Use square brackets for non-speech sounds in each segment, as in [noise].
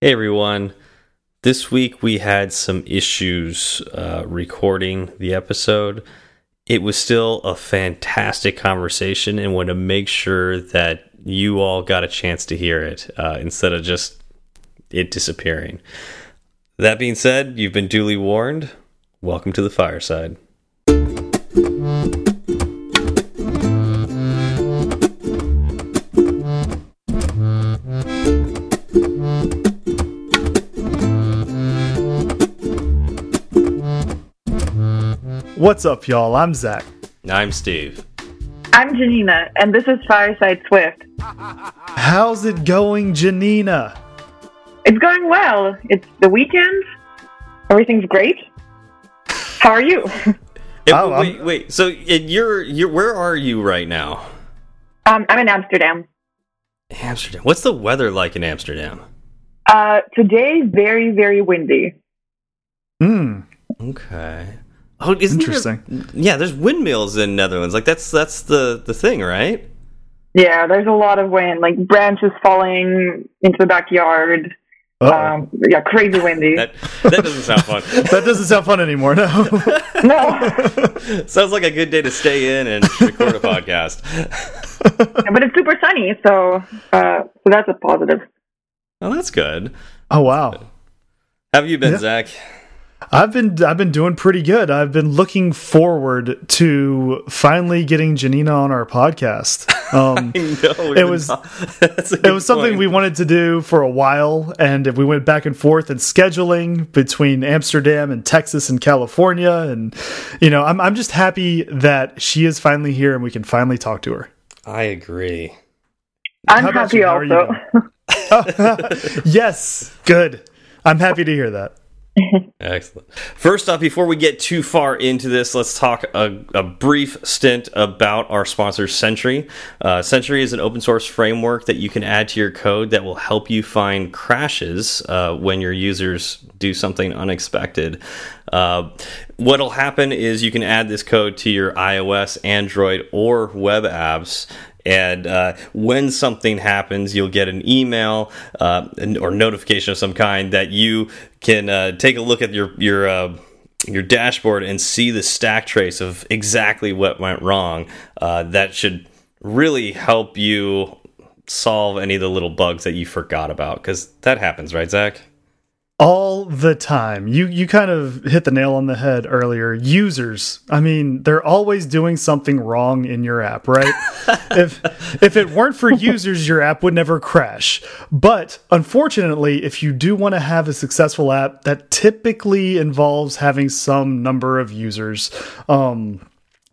Hey everyone. This week we had some issues uh, recording the episode. It was still a fantastic conversation and want to make sure that you all got a chance to hear it uh, instead of just it disappearing. That being said, you've been duly warned. Welcome to the fireside. What's up, y'all? I'm Zach. I'm Steve. I'm Janina, and this is Fireside Swift. How's it going, Janina? It's going well. It's the weekend. Everything's great. How are you? Eh, Oh, I'm- wait, wait. So you're you're where are you right now? Um, I'm in Amsterdam. Amsterdam. What's the weather like in Amsterdam? Uh, today, very, very windy. Hmm. Okay. Oh, isn't there- Interesting. yeah, there's windmills in Netherlands. Like that's that's the the thing, right? Yeah, there's a lot of wind, like branches falling into the backyard. Uh-oh. Um, yeah, crazy windy. That that doesn't sound fun. [laughs] that doesn't sound fun anymore. No. [laughs] no, [laughs] Sounds like a good day to stay in and record a podcast. but it's super sunny, so uh, so that's a positive. Oh, that's good. oh wow. How have you been, Yeah. Zach? I've been I've been doing pretty good. I've been looking forward to finally getting Janina on our podcast. Um, [laughs] No, It was- [laughs] it was something we wanted to do for a while, and we went back and forth in scheduling between Amsterdam and Texas and California, and you know, I'm I'm just happy that she is finally here and we can finally talk to her. I agree. I'm happy you? How are also. [laughs] yes, good. I'm happy to hear that. Excellent. First off, before we get too far into this, let's talk a, a brief stint about our sponsor, Sentry. Uh, Sentry is an open source framework that you can add to your code that will help you find crashes uh, when your users do something unexpected. Uh, what'll happen is you can add this code to your iOS, Android, or web apps. And uh, when something happens, you'll get an email uh, or notification of some kind that you can uh, take a look at your your uh, your dashboard and see the stack trace of exactly what went wrong. Uh, that should really help you solve any of the little bugs that you forgot about because that happens, right, Zach? All the time. You you kind of hit the nail on the head earlier. Users, I mean, they're always doing something wrong in your app, right? [laughs] if if it weren't for users, your app would never crash. But unfortunately, if you do want to have a successful app, that typically involves having some number of users. Um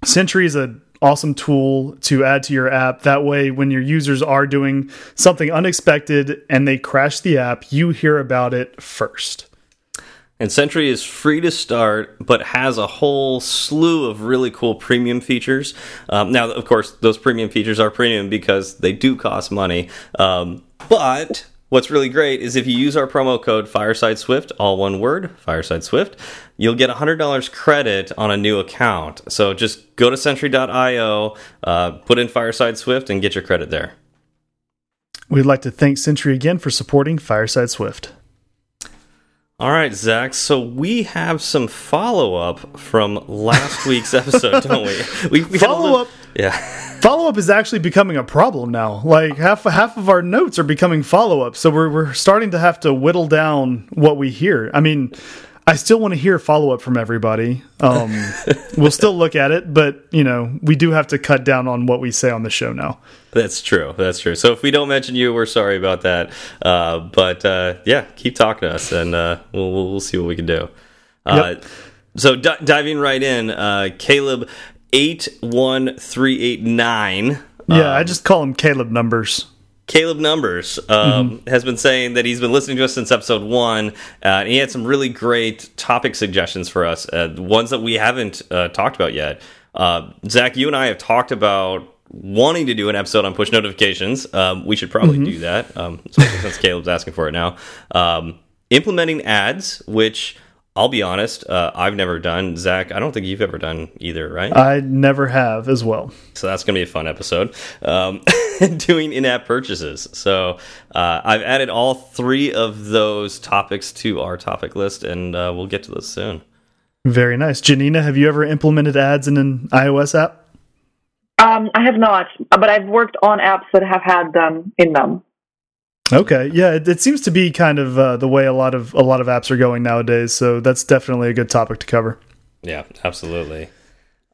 Sentry is a awesome tool to add to your app. That way, when your users are doing something unexpected and they crash the app, you hear about it first. And Sentry is free to start, but has a whole slew of really cool premium features. Um, now, of course, those premium features are premium because they do cost money. Um, but what's really great is if you use our promo code Fireside Swift, all one word, Fireside Swift, you'll get $100 credit on a new account. So just go to Sentry.io, uh, put in Fireside Swift, and get your credit there. We'd like to thank Sentry again for supporting Fireside Swift. All right, Zach. So we have some follow up from last week's episode, don't we? [laughs] We, we Follow little- up? Yeah. Follow up is actually becoming a problem now. Like half half of our notes are becoming follow up, so we're we're starting to have to whittle down what we hear. I mean, I still want to hear follow up from everybody. Um, [laughs] we'll still look at it, but you know, we do have to cut down on what we say on the show now. That's true. That's true. So if we don't mention you, we're sorry about that. Uh, but uh, yeah, keep talking to us, and uh, we'll, we'll see what we can do. Uh, Yep. So di diving right in, uh, Caleb eight one three eight nine. Yeah, I just call them Caleb numbers. Caleb Numbers um, has been saying that he's been listening to us since episode one, uh, and he had some really great topic suggestions for us, uh, ones that we haven't uh, talked about yet. Uh, Zach, you and I have talked about wanting to do an episode on push notifications. Um, we should probably do that, um, especially since Caleb's asking for it now. Um, implementing ads, which I'll be honest, uh, I've never done Zach. I don't think you've ever done either, right? I never have as well. So that's going to be a fun episode. Um, [laughs] doing in-app purchases. So uh, I've added all three of those topics to our topic list, and uh, we'll get to those soon. Very nice, Janina. Have you ever implemented ads in an iOS app? Um, I have not, but I've worked on apps that have had them in them. Okay, yeah, it, it seems to be kind of uh, the way a lot of a lot of apps are going nowadays. So that's definitely a good topic to cover. Yeah, absolutely.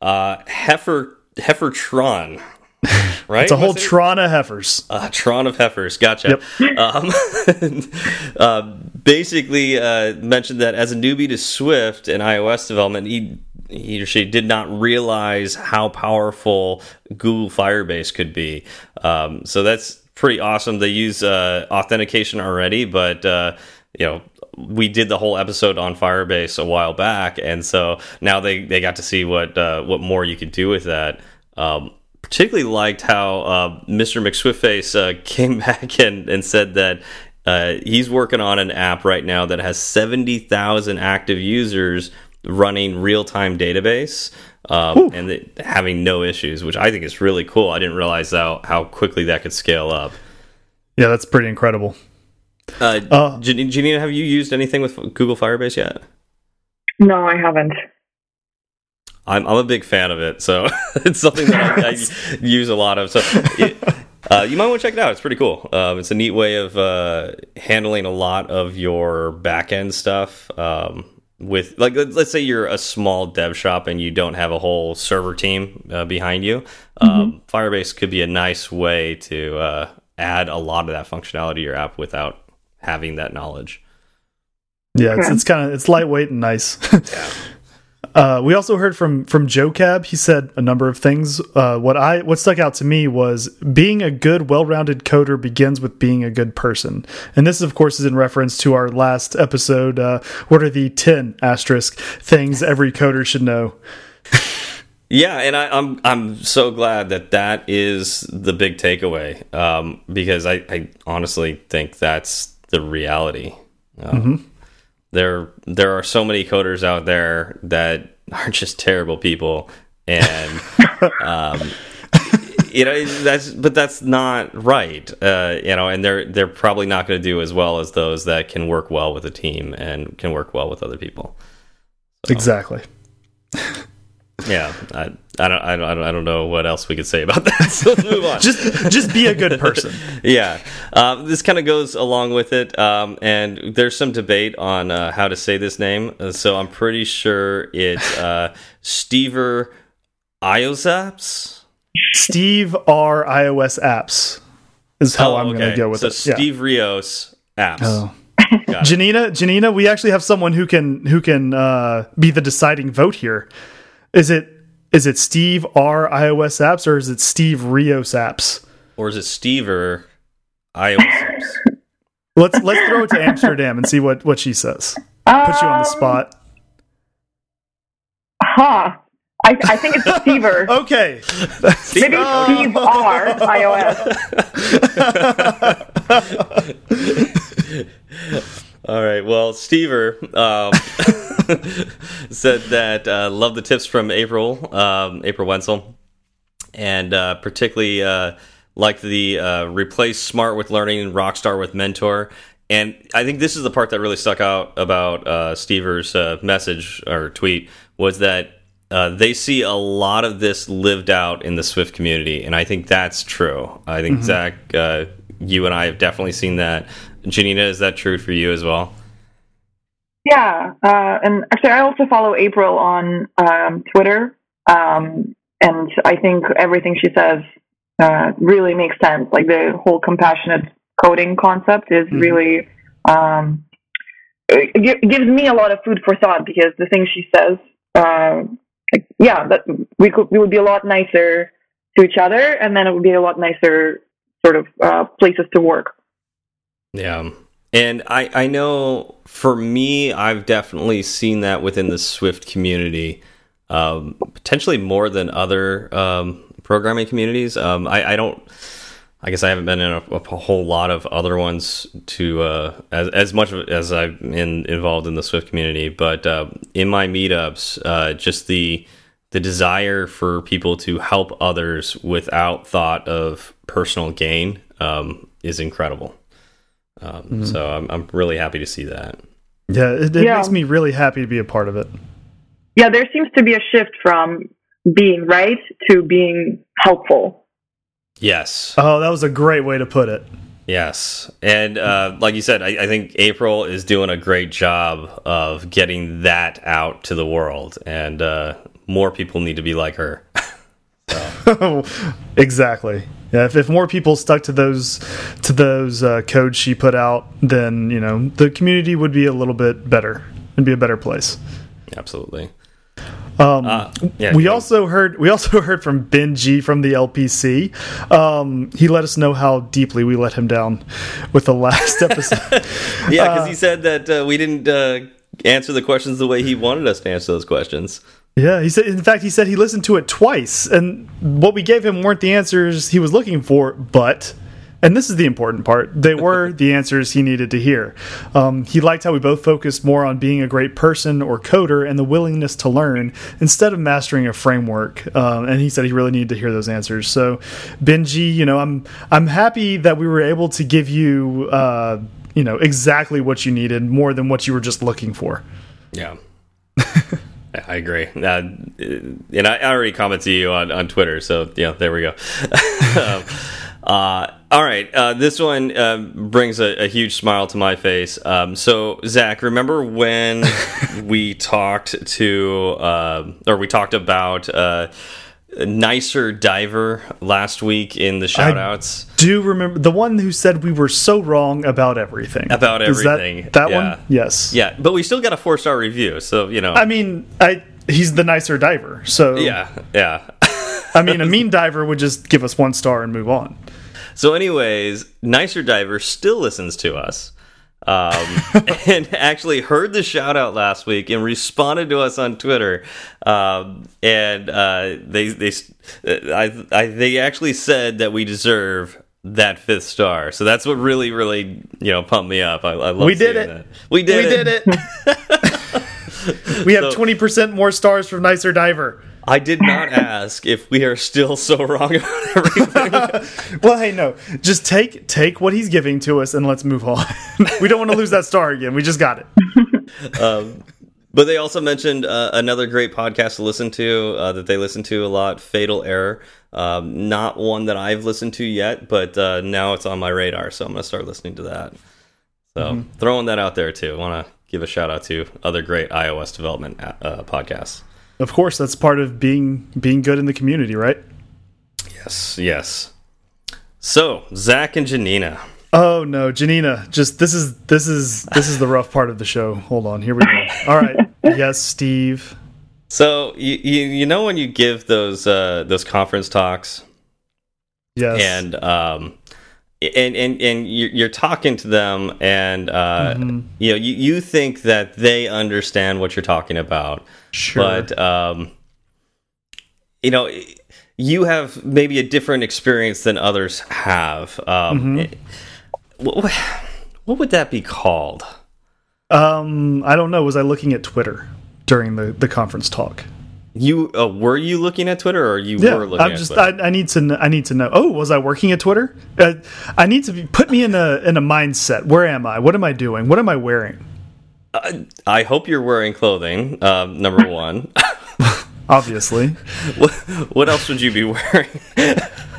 Uh, Heifer Heifertron, [laughs] right? It's a whole? Tron of heifers. Uh, Tron of Heifers, gotcha. Um, [laughs] uh, basically, uh, mentioned that as a newbie to Swift and iOS development, he he or she did not realize how powerful Google Firebase could be. Um, so that's pretty awesome. They use uh, authentication already, but uh, you know we did the whole episode on Firebase a while back, and so now they they got to see what uh, what more you could do with that. Um, particularly liked how uh, Mr. McSwiftface uh, [laughs] came back and, and said that uh, he's working on an app right now that has 70,000 active users running real time database um, and the, having no issues, which I think is really cool. I didn't realize how, how quickly that could scale up. Yeah, that's pretty incredible. Uh, Uh, Jan- Janina, have you used anything with Google Firebase yet? No, I haven't. I'm, I'm a big fan of it, so [laughs] it's something that I, I use a lot of. So it, uh, you might want to check it out. It's pretty cool. Um, it's a neat way of uh, handling a lot of your back end stuff. Um, with like, let- let's say you're a small dev shop and you don't have a whole server team uh, behind you. Um, Firebase could be a nice way to uh, add a lot of that functionality to your app without having that knowledge. Yeah, it's, it's kind of it's lightweight and nice. [laughs] Uh, we also heard from from Joe Cab. He said a number of things. Uh, what I what stuck out to me was being a good, well-rounded coder begins with being a good person. And this, of course, is in reference to our last episode. Uh, what are the ten asterisk things every coder should know? Yeah, and I, I'm I'm so glad that that is the big takeaway um, because I, I honestly think that's the reality. Um, There there are so many coders out there that [laughs] are just terrible people, and [laughs] um, you know that's but that's not right. Uh, you know, and they're they're probably not going to do as well as those that can work well with a team and can work well with other people. Exactly. [laughs] Yeah, I, I don't I don't I don't- I don't know what else we could say about that. [laughs] So let's move on. Just just be a good person. [laughs] yeah, um, this kind of goes along with it, um, and there's some debate on uh, how to say this name. Uh, so I'm pretty sure it's uh, Stever Iozaps. Steve R iOS apps is how I'm going to go with so it. Yeah. Steve Rios apps. Oh. Janina, Janina, we actually have someone who can who can uh, be the deciding vote here. Is it is it Steve R iOS apps or is it Steve Rios apps? Or is it Stever iOS apps? Let's let's throw it to Amsterdam and see what what she says. Put you on the Um, spot. Huh. I, I think it's Stever. [laughs] Okay. Maybe Oh. Steve R iOS. [laughs] All right. Well, Stever um, [laughs] [laughs] said that uh, love the tips from April, um, April Wenzel, and uh, particularly uh, liked the uh, replace smart with learning, rockstar with mentor. And I think this is the part that really stuck out about uh, Stever's uh, message or tweet was that uh, they see a lot of this lived out in the Swift community, and I think that's true. I think Zach, uh, you and I have definitely seen that. Janina, is that true for you as well? Yeah, uh, and actually, I also follow April on um, Twitter, um, and I think everything she says uh, really makes sense. Like the whole compassionate coding concept is Mhm. really um, it gives me a lot of food for thought because the things she says, uh, like, yeah, that we could we would be a lot nicer to each other, and then it would be a lot nicer sort of uh, places to work. Yeah. And I, I know for me, I've definitely seen that within the Swift community, um, potentially more than other um, programming communities. Um, I, I don't, I guess I haven't been in a, a whole lot of other ones to uh, as as much as I've been involved in the Swift community, but uh, in my meetups, uh, just the the desire for people to help others without thought of personal gain um, is incredible. Um, mm -hmm. So I'm I'm really happy to see that. Yeah, it, it yeah. makes me really happy to be a part of it. Yeah, there seems to be a shift from being right to being helpful. Yes. Oh, that was a great way to put it. Yes. And uh, like you said, I, I, think April is doing a great job of getting that out to the world. And uh, more people need to be like her. [laughs] [laughs] exactly. Yeah, if, if more people stuck to those to those uh, codes she put out, then you know the community would be a little bit better and be a better place. Absolutely. Um, uh, yeah, we also heard we also [laughs] heard from Ben G from the LPC. Um, he let us know how deeply we let him down with the last [laughs] episode. yeah, because uh, he said that uh, we didn't uh, answer the questions the way he wanted us to answer those questions. Yeah, he said. In fact, he said he listened to it twice, and what we gave him weren't the answers he was looking for, but and this is the important part, they [laughs] were the answers he needed to hear. Um, he liked how we both focused more on being a great person or coder and the willingness to learn instead of mastering a framework. Um, and he said he really needed to hear those answers. So, Benji, you know, I'm I'm happy that we were able to give you, uh, you know, exactly what you needed more than what you were just looking for. Yeah. I agree. Uh, and I already commented to you on, on Twitter, so yeah, there we go. [laughs] um, uh, all right, uh, this one uh, brings a, a, huge smile to my face. Um, so, Zach, remember when [laughs] we talked to, uh, or we talked about uh, nicer diver last week in the shoutouts? Do remember the one who said we were so wrong about everything. About everything. That, that yeah. one? Yes. Yeah, but we still got a four star review, so you know. I mean, I he's the nicer diver, so yeah, yeah. [laughs] I mean, a mean diver would just give us one star and move on. So, anyways, Nicer Diver still listens to us. Um, [laughs] and actually heard the shout out last week and responded to us on Twitter. Um, and uh, they they I, I, they actually said that we deserve that fifth star. So that's what really really you know pumped me up. I, I love we did it. That. We did it. we it. did it. [laughs] we have twenty so, percent more stars from Nicer Diver. I did not [laughs] ask if we are still so wrong about everything. [laughs] well, hey, no, just take take what he's giving to us and let's move on. [laughs] we don't want to lose that star again. We just got it. Um, but they also mentioned uh, another great podcast to listen to uh, that they listen to a lot, Fatal Error. Um, not one that I've listened to yet, but uh, now it's on my radar, so I'm going to start listening to that. So mm -hmm. throwing that out there too. I want to give a shout out to other great iOS development uh, podcasts. Of course, that's part of being being good in the community, right? Yes, yes. So, Zach and Janina. Oh no, Janina, just this is this is this is the rough part of the show. Hold on, here we go. [laughs] All right. yes, Steve. So, you you, you know when you give those uh those conference talks? Yes. And um and and and you're talking to them and uh, mm -hmm. you know you, you think that they understand what you're talking about. Sure. But um, you know you have maybe a different experience than others have. Um, mm -hmm. what, what would that be called? Um i don't know. Was i looking at twitter during the the conference talk you uh, were you looking at Twitter, or you yeah, were looking? I'm just. I, I, need to. I need to know. Oh, was I working at Twitter? Uh, I need to be, put me in a in a mindset. Where am I? What am I doing? What am I wearing? Uh, I hope you're wearing clothing. Um, number one. [laughs] Obviously. what, what, else would you be wearing?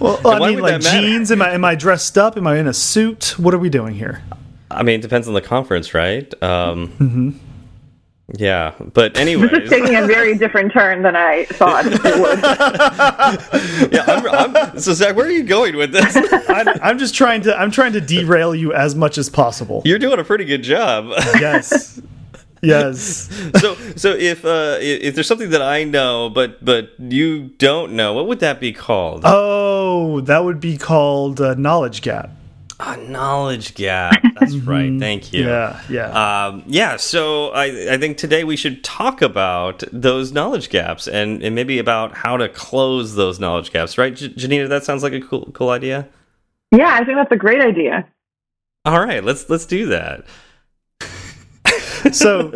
well, I mean, like jeans. Am I am I dressed up? Am I in a suit? What are we doing here? I mean, it depends on the conference, right? Um, mm -hmm. Yeah, but anyway, this is taking a very different turn than I thought it would. [laughs] yeah, I'm, I'm, so Zach, where are you going with this? [laughs] I'm, I'm, just trying to I'm trying to derail you as much as possible. You're doing a pretty good job. [laughs] yes. Yes. so so if uh if there's something that I know but but you don't know, what would that be called? Oh, that would be called uh, knowledge gap. A knowledge gap. That's mm-hmm. right. Thank you. Yeah, yeah, um, yeah. So I, I think today we should talk about those knowledge gaps and, and maybe about how to close those knowledge gaps. Right, J Janina? That sounds like a cool, cool idea. Yeah, I think that's a great idea. All right, let's let's do that. So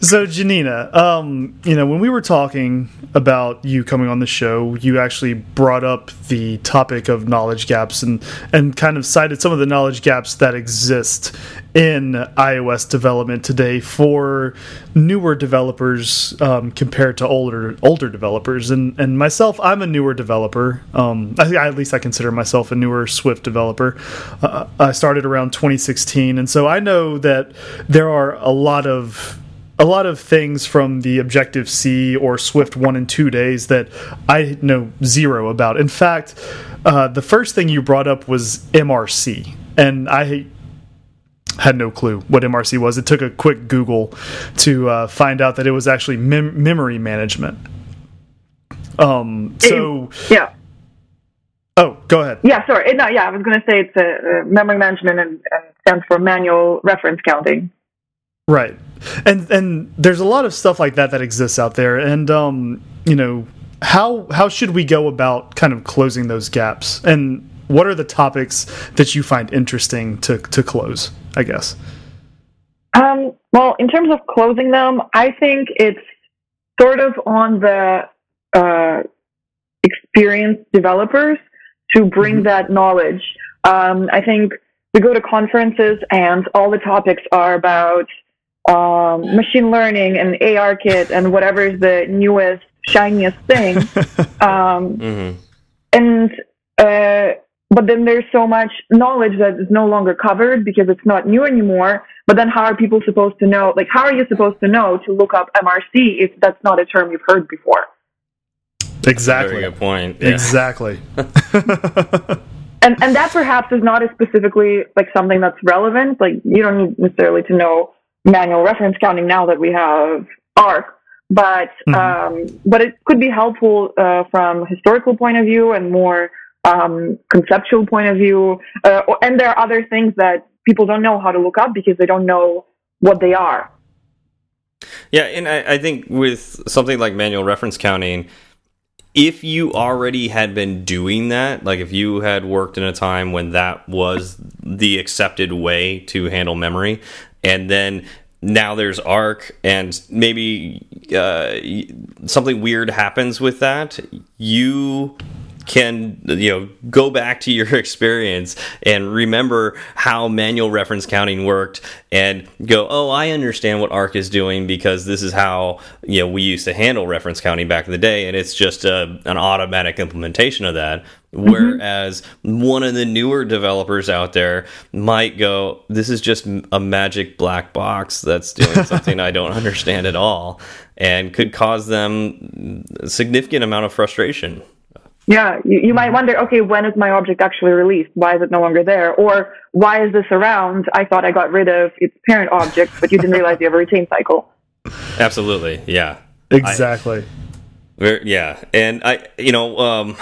so janina um you know when we were talking about you coming on the show you actually brought up the topic of knowledge gaps and and kind of cited some of the knowledge gaps that exist in ios development today for newer developers um, compared to older older developers. And and myself i'm a newer developer. Um I, at least i consider myself a newer swift developer. Uh, i started around 2016 and so i know that there are a lot of a lot of things from the Objective C or Swift 1 and 2 days that I know zero about. In fact, uh, the first thing you brought up was MRC, and I had no clue what MRC was. It took a quick Google to uh, find out that it was actually mem memory management. Um, so yeah. Oh, go ahead. Yeah, sorry. No, yeah, I was going to say it's a, memory management and, and stands for manual reference counting. Right. And and there's a lot of stuff like that that exists out there and um, you know, how how should we go about kind of closing those gaps? And what are the topics that you find interesting to to close, I guess? Um, well, in terms of closing them, I think it's sort of on the uh, experienced developers to bring mm -hmm. that knowledge. Um, I think we go to conferences and all the topics are about um, machine learning and ARKit and whatever is the newest, shiniest thing. [laughs] um, mm-hmm. And uh, but then there's so much knowledge that is no longer covered because it's not new anymore. But then how are people supposed to know? Like, how are you supposed to know to look up MRC if that's not a term you've heard before? Exactly. Very good point. Yeah. Exactly. [laughs] and and that perhaps is not as specifically like something that's relevant. Like you don't need necessarily to know manual reference counting now that we have ARC. But mm-hmm. um, but it could be helpful uh, from a historical point of view and more um, conceptual point of view. Uh, and there are other things that people don't know how to look up because they don't know what they are. Yeah, and I, I think with something like manual reference counting, if you already had been doing that, like if you had worked in a time when that was the accepted way to handle memory, and then now there's ARC and maybe uh, something weird happens with that you can you know go back to your [laughs] experience and remember how manual reference counting worked and go oh i understand what ARC is doing because this is how you know we used to handle reference counting back in the day and it's just a, an automatic implementation of that mm-hmm. whereas mm-hmm. one of the newer developers out there might go this is just a magic black box that's doing [laughs] something i don't understand at all and could cause them a significant amount of frustration yeah, you, you might wonder, okay, when is my object actually released? Why is it no longer there? Or why is this around? I thought I got rid of its parent object, but you didn't [laughs] realize you have a retain cycle. Absolutely, yeah. Exactly. I, yeah, and I, you know, um,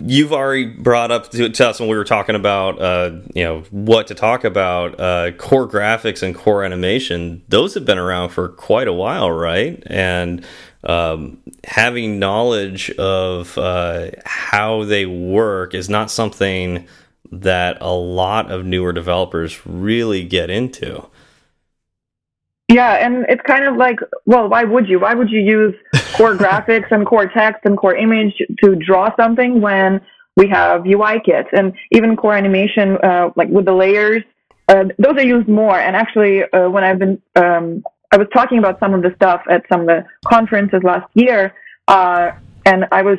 you've already brought up to, to, us when we were talking about, uh, you know, what to talk about. Uh, core graphics and core animation; those have been around for quite a while, right? And um, having knowledge of uh, how they work is not something that a lot of newer developers really get into. Yeah, and it's kind of like, well, why would you? Why would you use core [laughs] graphics and core text and core image to draw something when we have UI kits and even core animation, uh, like with the layers? Uh, those are used more. And actually, uh, when I've been um, I was talking about some of the stuff at some of the conferences last year, uh, and I was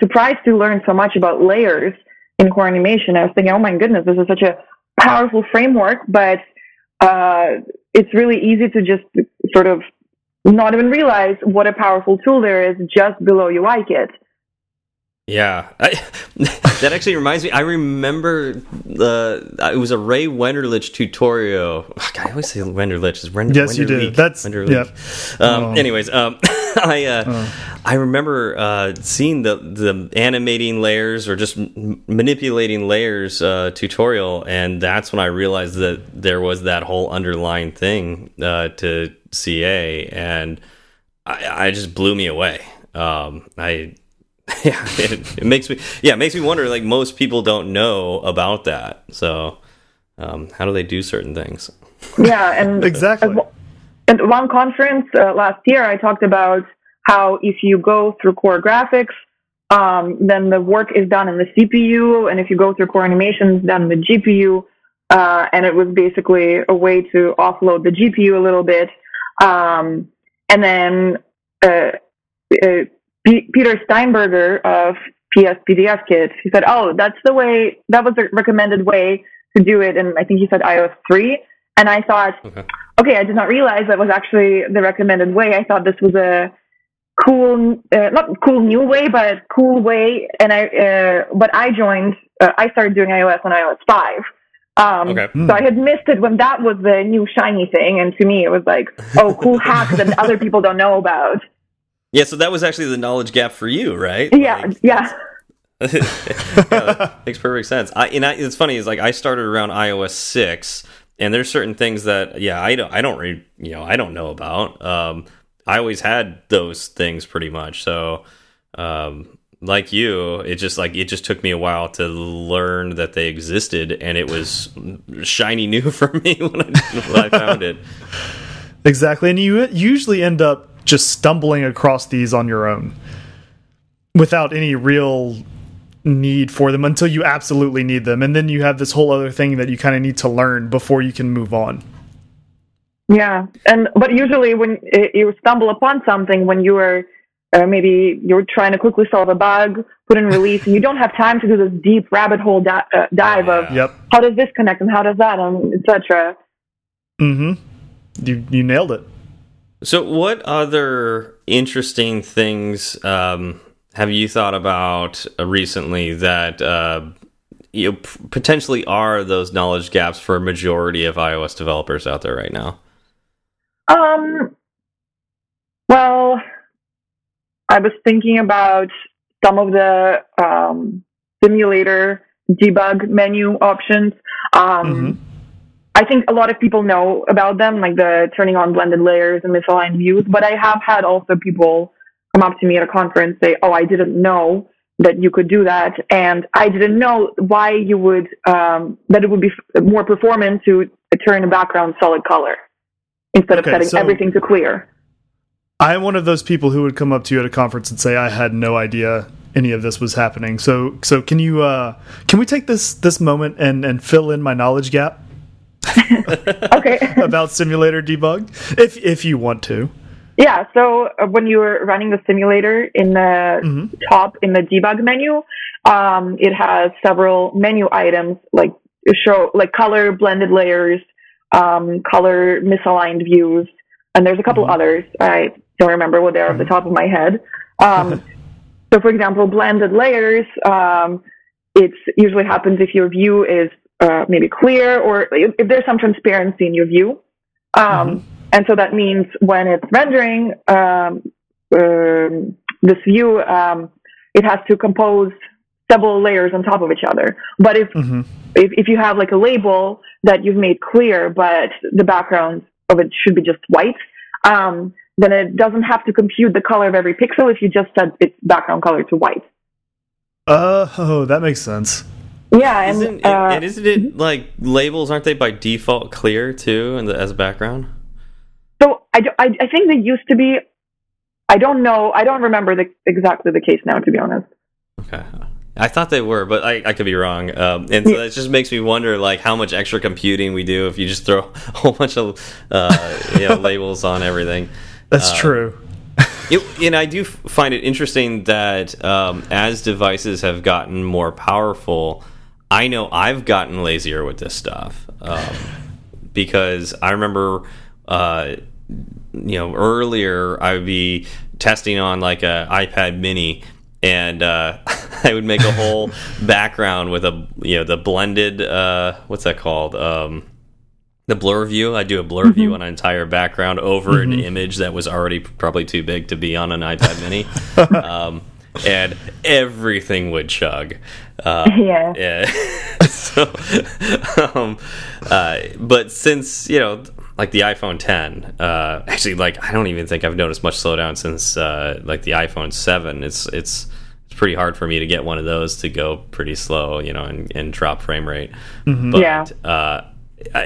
surprised to learn so much about layers in core animation. I was thinking, oh my goodness, this is such a powerful framework, but uh, it's really easy to just sort of not even realize what a powerful tool there is just below UIKit. Yeah, I, [laughs] that actually reminds me. I remember the uh, it was a Ray Wenderlich tutorial. God, I always say Wenderlich is Wender. Yes, Wenderlich. you did. That's Wenderlich. yeah. Um, oh. Anyways, um, [laughs] I uh, oh. I remember uh, seeing the the animating layers or just manipulating layers uh, tutorial, and that's when I realized that there was that whole underlying thing uh, to CA, and I, I just blew me away. Um, I [laughs] yeah, it, it, makes me yeah, it makes me wonder. Like most people don't know about that. So, um, how do they do certain things? Yeah, and [laughs] exactly. At one conference uh, last year, I talked about how if you go through core graphics, um, then the work is done in the CPU, and if you go through core animations, done in the GPU. Uh, and it was basically a way to offload the GPU a little bit. Um, and then uh, uh, P Peter Steinberger of PS PDF Kit, he said, "Oh, that's the way. That was the recommended way to do it." And I think he said iOS three. And I thought, okay. okay, I did not realize that was actually the recommended way. I thought this was a cool, uh, not cool new way, but cool way. And I, uh, but I joined. Uh, I started doing iOS on iOS five. Um, okay. So I had missed it when that was the new shiny thing, and to me it was like, oh, cool hack that other people don't know about. Yeah, so that was actually the knowledge gap for you, right? Yeah, like, yeah. [laughs] yeah makes perfect sense. I, and I, it's funny is like I started around iOS six, and there's certain things that yeah I don't I don't re, you know I don't know about. Um, I always had those things pretty much. So um, like you, it just like it just took me a while to learn that they existed, and it was shiny new [laughs] for me when I, when I found it. Exactly, and you usually end up just stumbling across these on your own without any real need for them until you absolutely need them, and then you have this whole other thing that you kind of need to learn before you can move on. Yeah, and but usually when you stumble upon something when you are uh, maybe you're trying to quickly solve a bug, put in release, and you don't have time to do this deep rabbit hole di uh, dive of yep. how does this connect and how does that, and etc. Mm-hmm. You you nailed it. So, what other interesting things um, have you thought about uh, recently that uh, you know, potentially are those knowledge gaps for a majority of iOS developers out there right now? Um. Well, I was thinking about some of the um, simulator debug menu options. Um, mm -hmm. I think a lot of people know about them, like the turning on blended layers and misaligned views. But I have had also people come up to me at a conference say, "Oh, I didn't know that you could do that, and I didn't know why you would um, that it would be more performant to turn a background solid color instead okay, of setting so everything to clear." I'm one of those people who would come up to you at a conference and say, "I had no idea any of this was happening." So, so can you uh, can we take this this moment and and fill in my knowledge gap? Okay. [laughs] about simulator debug, if if you want to. Yeah. So uh, when you're running the simulator in the mm -hmm. top in the debug menu, um, it has several menu items like show like color blended layers, um, color misaligned views, and there's a couple mm -hmm. others. I don't remember what they're off the top of my head. Um, [laughs] so, for example, blended layers. Um, it's usually happens if your view is uh, maybe clear or if, if, there's some transparency in your view. Um, mm-hmm. And so that means when it's rendering um, um, this view, um, it has to compose several layers on top of each other. But if, mm-hmm. if if you have like a label that you've made clear, but the background of it should be just white, um, then it doesn't have to compute the color of every pixel if you just set its background color to white. Uh, oh, that makes sense. Yeah, and isn't, uh, it, and isn't it like labels? Aren't they by default clear too, and as a background? So I, I, I think they used to be. I don't know. I don't remember the, exactly the case now, to be honest. Okay, I thought they were, but I, I could be wrong. Um, and so it just makes me wonder, like, how much extra computing we do if you just throw [laughs] a whole bunch of uh, you know, [laughs] labels on everything. That's uh, true. [laughs] it, and I do find it interesting that um, as devices have gotten more powerful, I know I've gotten lazier with this stuff um, because I remember, uh, you know, earlier I would be testing on like a iPad Mini and uh, [laughs] I would make a whole [laughs] background with a you know the blended uh, what's that called um, the blur view. I do a blur mm -hmm. view on an entire background over mm -hmm. an mm-hmm. image that was already probably too big to be on an iPad Mini, [laughs] um, and everything would chug. Uh, [laughs] yeah. yeah. [laughs] so, um, uh, but since you know like the iPhone 10. Uh, actually, like I don't even think I've noticed much slowdown since uh, like the iPhone 7. It's it's it's pretty hard for me to get one of those to go pretty slow, you know, and, and drop frame rate. Mm-hmm. But Yeah. uh,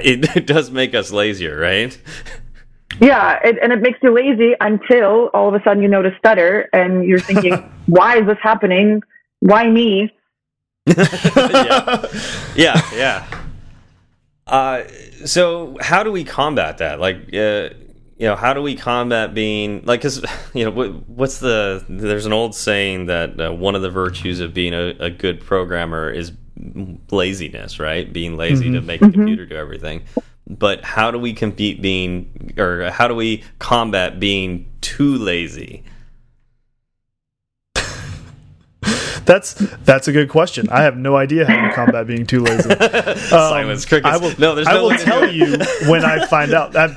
it, [laughs] it does make us lazier, right? Yeah, it, and it makes you lazy until all of a sudden you notice stutter and you're thinking, why is this happening? Why me? [laughs] yeah, yeah, yeah. Uh, so how do we combat that? Like, uh, you know, how do we combat being like? Because [laughs] you know, what, what's the? There's an old saying that uh, one of the virtues of being a, a good programmer is laziness, right? Being lazy to make the computer do everything. But how do we compete being, or how do we combat being too lazy? [laughs] That's that's a good question. I have no idea how you combat being too lazy. [laughs] Um, Silence, crickets. I will, No, there's I no will way to tell you when I find out. I'm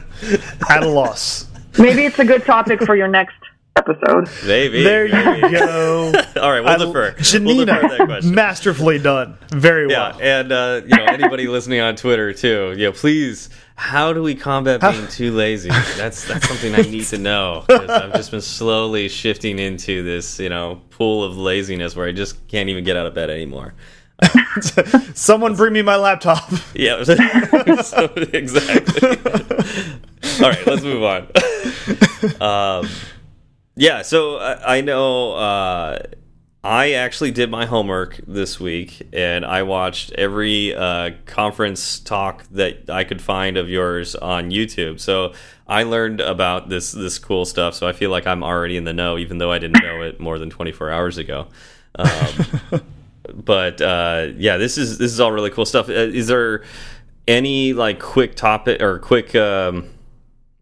at a loss. Maybe it's a good topic for your next episode. Maybe. There maybe. you go. [laughs] All right, we'll I- defer. We'll defer that Janina, masterfully done. Very well. Yeah, well. and uh, you know anybody listening on Twitter too. You know, please. How do we combat being [laughs] too lazy? That's that's something I need to know. I've just been slowly shifting into this, you know, pool of laziness where I just can't even get out of bed anymore. [laughs] Someone bring me my laptop. [laughs] Yeah, so, exactly. All right, let's move on. Um, yeah, so I, I know uh, I actually did my homework this week, and I watched every uh, conference talk that I could find of yours on YouTube. So I learned about this this cool stuff. So I feel like I'm already in the know, even though I didn't know it more than 24 hours ago. Um, [laughs] but uh, yeah, this is this is all really cool stuff. Uh, is there any like quick topic or quick um,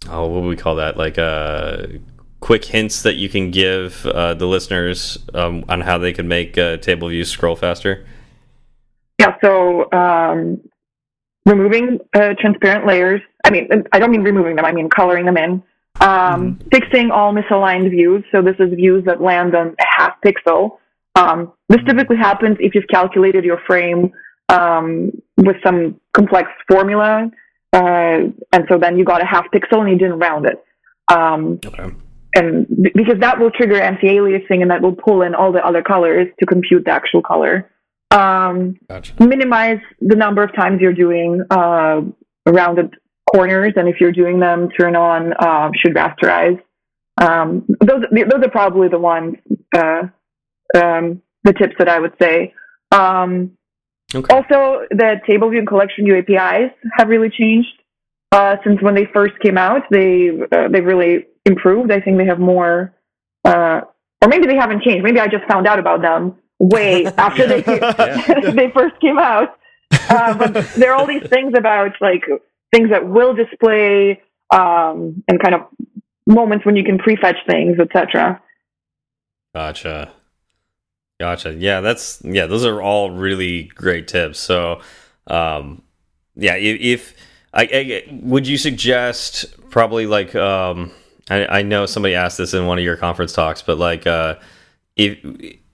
oh what would we call that like uh quick hints that you can give uh, the listeners um, on how they can make uh, table views scroll faster? Yeah, so um, removing uh, transparent layers. I mean, I don't mean removing them. I mean coloring them in. Um, Fixing all misaligned views. So this is views that land on a half pixel. Um, this typically happens if you've calculated your frame um, with some complex formula, uh, and so then you got a half pixel and you didn't round it. Um, Okay. And because that will trigger anti-aliasing and that will pull in all the other colors to compute the actual color. Um, Gotcha. minimize the number of times you're doing uh, rounded corners, and if you're doing them, turn on uh, should rasterize. Um, those those are probably the ones, uh, um, the tips that I would say. Um, Okay. also, the table view and collection view APIs have really changed uh, since when they first came out. They uh, they really improved. I think they have more, uh, or maybe they haven't changed. Maybe I just found out about them way [laughs] after they [laughs] they first came out. Uh, but there are all these things about like things that will display um, and kind of moments when you can prefetch things, etc. Gotcha. Gotcha. Yeah, that's yeah, those are all really great tips. So, um yeah, if, if I, I would you suggest probably like um I, I know somebody asked this in one of your conference talks, but like uh if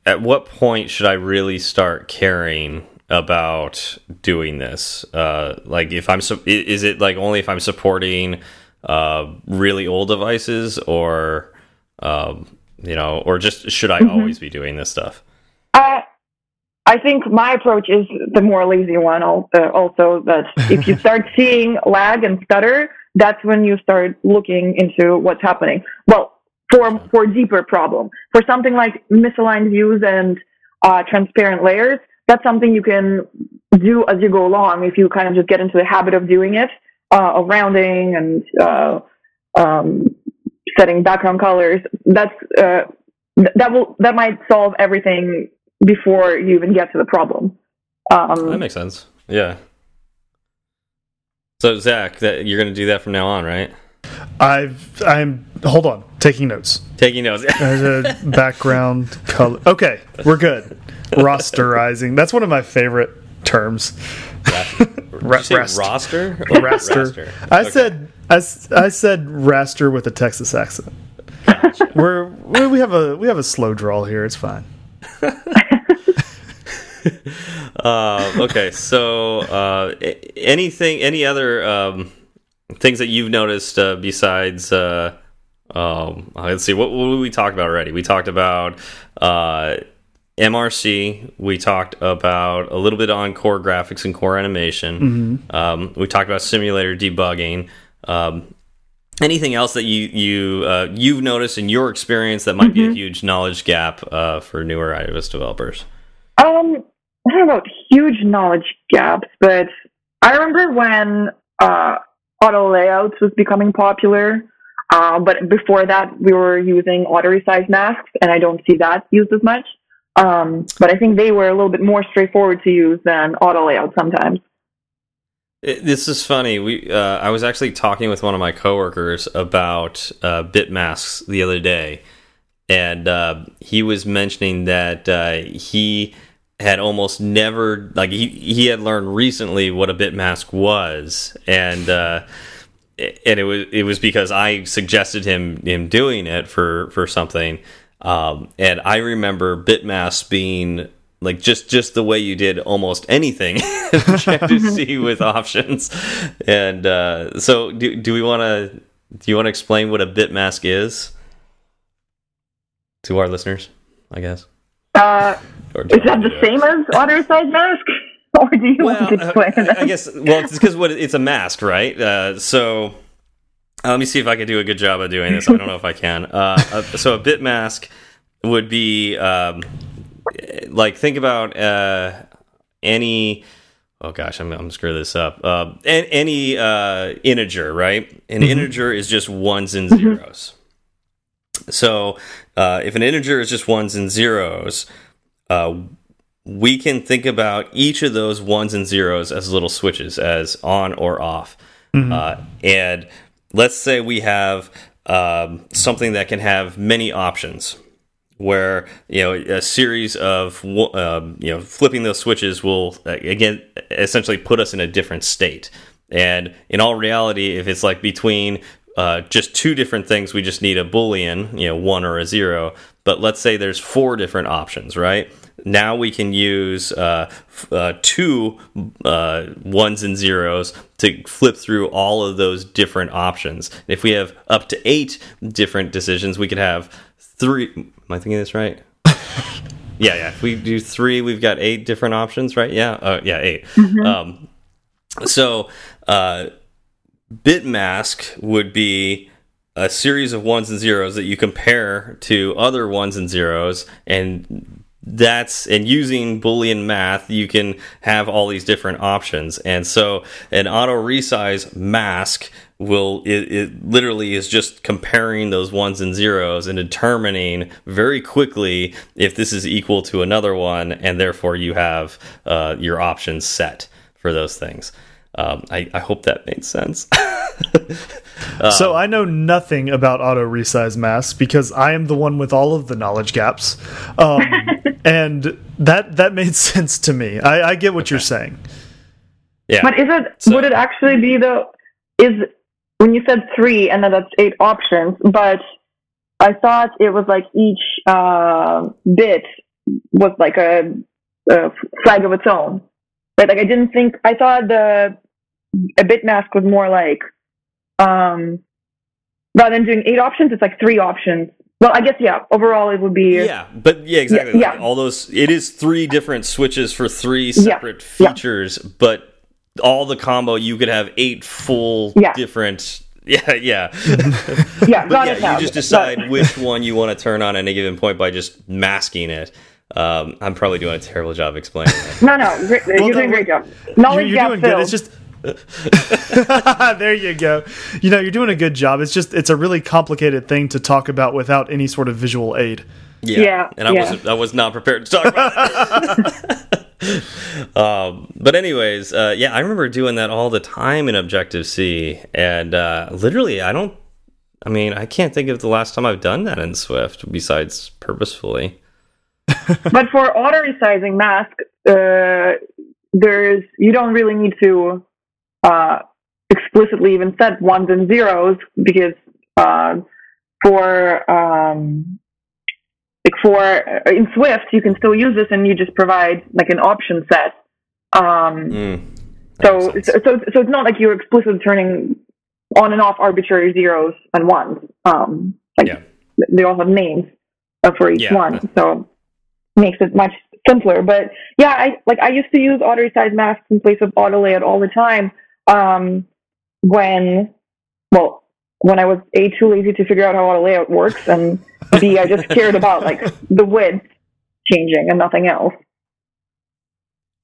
at what point should I really start caring about doing this? Uh like if I'm is it like only if I'm supporting uh really old devices or um you know, or just should I always be doing this stuff? I think my approach is the more lazy one. Uh, also, that [laughs] if you start seeing lag and stutter, that's when you start looking into what's happening. Well, for for a deeper problem, for something like misaligned views and uh, transparent layers, that's something you can do as you go along. If you kind of just get into the habit of doing it, uh, of rounding and uh, um, setting background colors, that's uh, th- that will that might solve everything before you even get to the problem. That Um, makes sense. Yeah. So Zach, that you're going to do that from now on, right? I've I'm hold on, taking notes. Taking notes. There's a [laughs] background color. Okay, we're good. Rasterizing. That's one of my favorite terms. [laughs] Did you say rest. roster? Or Raster. I Okay. said I said raster with a Texas accent. We're we we have a we have a slow drawl here. It's fine. [laughs] Uh, [laughs] okay, so uh, anything, any other um, things that you've noticed uh, besides? Uh, um, let's see, what, what did we talked about already? We talked about uh, MRC, we talked about a little bit on core graphics and core animation. Mm-hmm. Um, we talked about simulator debugging. Um, anything else that you you uh, you've noticed in your experience that might be a huge knowledge gap uh, for newer iOS developers? Um, I don't know about huge knowledge gaps, but I remember when uh, auto layouts was becoming popular. Uh, but before that, we were using auto resize masks, and I don't see that used as much. Um, but I think they were a little bit more straightforward to use than auto layout sometimes. It, this is funny. We uh, I was actually talking with one of my coworkers about uh, bit masks the other day, and uh, he was mentioning that uh, he had almost never like he he had learned recently what a bit mask was, and uh, and it was it was because I suggested him him doing it for for something. Um, and I remember bit Bitmask being like just just the way you did almost anything [laughs] check to [laughs] see with options. And uh, so do, do we want to do you want to explain what a bitmask is to our listeners i guess? Uh, or do is that the to same as auto resize mask? [laughs] Or do you well, want to explain uh, that? I guess well, it's because what it's a mask, right? Uh, so uh, let me see if I can do a good job of doing this. I don't know if I can. Uh, uh, so a bit mask would be um, like think about uh, any. Oh gosh, I'm, I'm gonna screw this up. Uh, any uh, integer, right? An integer is just ones and zeros. So uh, if an integer is just ones and zeros, uh, we can think about each of those ones and zeros as little switches, as on or off. Uh, and let's say we have um, something that can have many options, where you know a series of um, you know flipping those switches will uh, again essentially put us in a different state. And in all reality, if it's like between uh, just two different things, we just need a boolean, you know, one or a zero. But let's say there's four different options, right? Now we can use uh, uh, two uh, ones and zeros to flip through all of those different options. If we have up to eight different decisions, we could have three. Am I thinking this right? [laughs] yeah, yeah. If we do three, we've got eight different options, right? Yeah, uh, yeah, 8 Um, so, uh, Bitmask would be a series of ones and zeros that you compare to other ones and zeros, and that's and using boolean math you can have all these different options. And so an auto resize mask will it, it literally is just comparing those ones and zeros and determining very quickly if this is equal to another one and therefore you have uh, your options set for those things. Um, I, I hope that made sense [laughs] [laughs] so I know nothing about auto resize masks because I am the one with all of the knowledge gaps, um, [laughs] and that that made [laughs] sense to me. I, I get what you're saying. yeah But is it So- would it actually be the is when you said three and then that's eight options, but I thought it was like each uh, bit was like a, a flag of its own. But like I didn't think I thought the a bit mask was more like um rather than doing eight options, it's like three options. Well, I guess yeah. Overall, it would be Yeah, but yeah, exactly. Yeah, Like, yeah. all those. It is three different switches for three separate yeah. features, but all the combo you could have eight full Yeah. different. [laughs] Yeah, yeah. [laughs] yeah. but yeah, it now. you just decide it. which one you want to turn on at any given point by just masking it. Um, I'm probably doing a terrible job explaining [laughs] that. No, no, great, you're no, doing a great job. You're, you're gap doing good. It's just [laughs] there you go. You know, you're doing a good job. It's just it's a really complicated thing to talk about without any sort of visual aid. Yeah, Yeah, and I yeah. wasn't. I was not prepared to talk about it. [laughs] um, but anyways, uh, yeah, I remember doing that all the time in Objective C, and uh, literally, I don't. I mean, I can't think of the last time I've done that in Swift besides purposefully. [laughs] but for auto resizing mask, uh, there's you don't really need to uh, explicitly even said ones and zeros because uh, for um, like for uh, in Swift you can still use this and you just provide like an option set. Um, Mm, so, so so so it's not like you're explicitly turning on and off arbitrary zeros and ones. Um, like Yeah. they all have names uh, for each Yeah. one. So it makes it much simpler. But yeah, I like I used to use auto resize masks in place of auto layout all the time. Um, when well, when I was a too lazy to figure out how auto layout works, and b I just [laughs] cared about like the width changing and nothing else.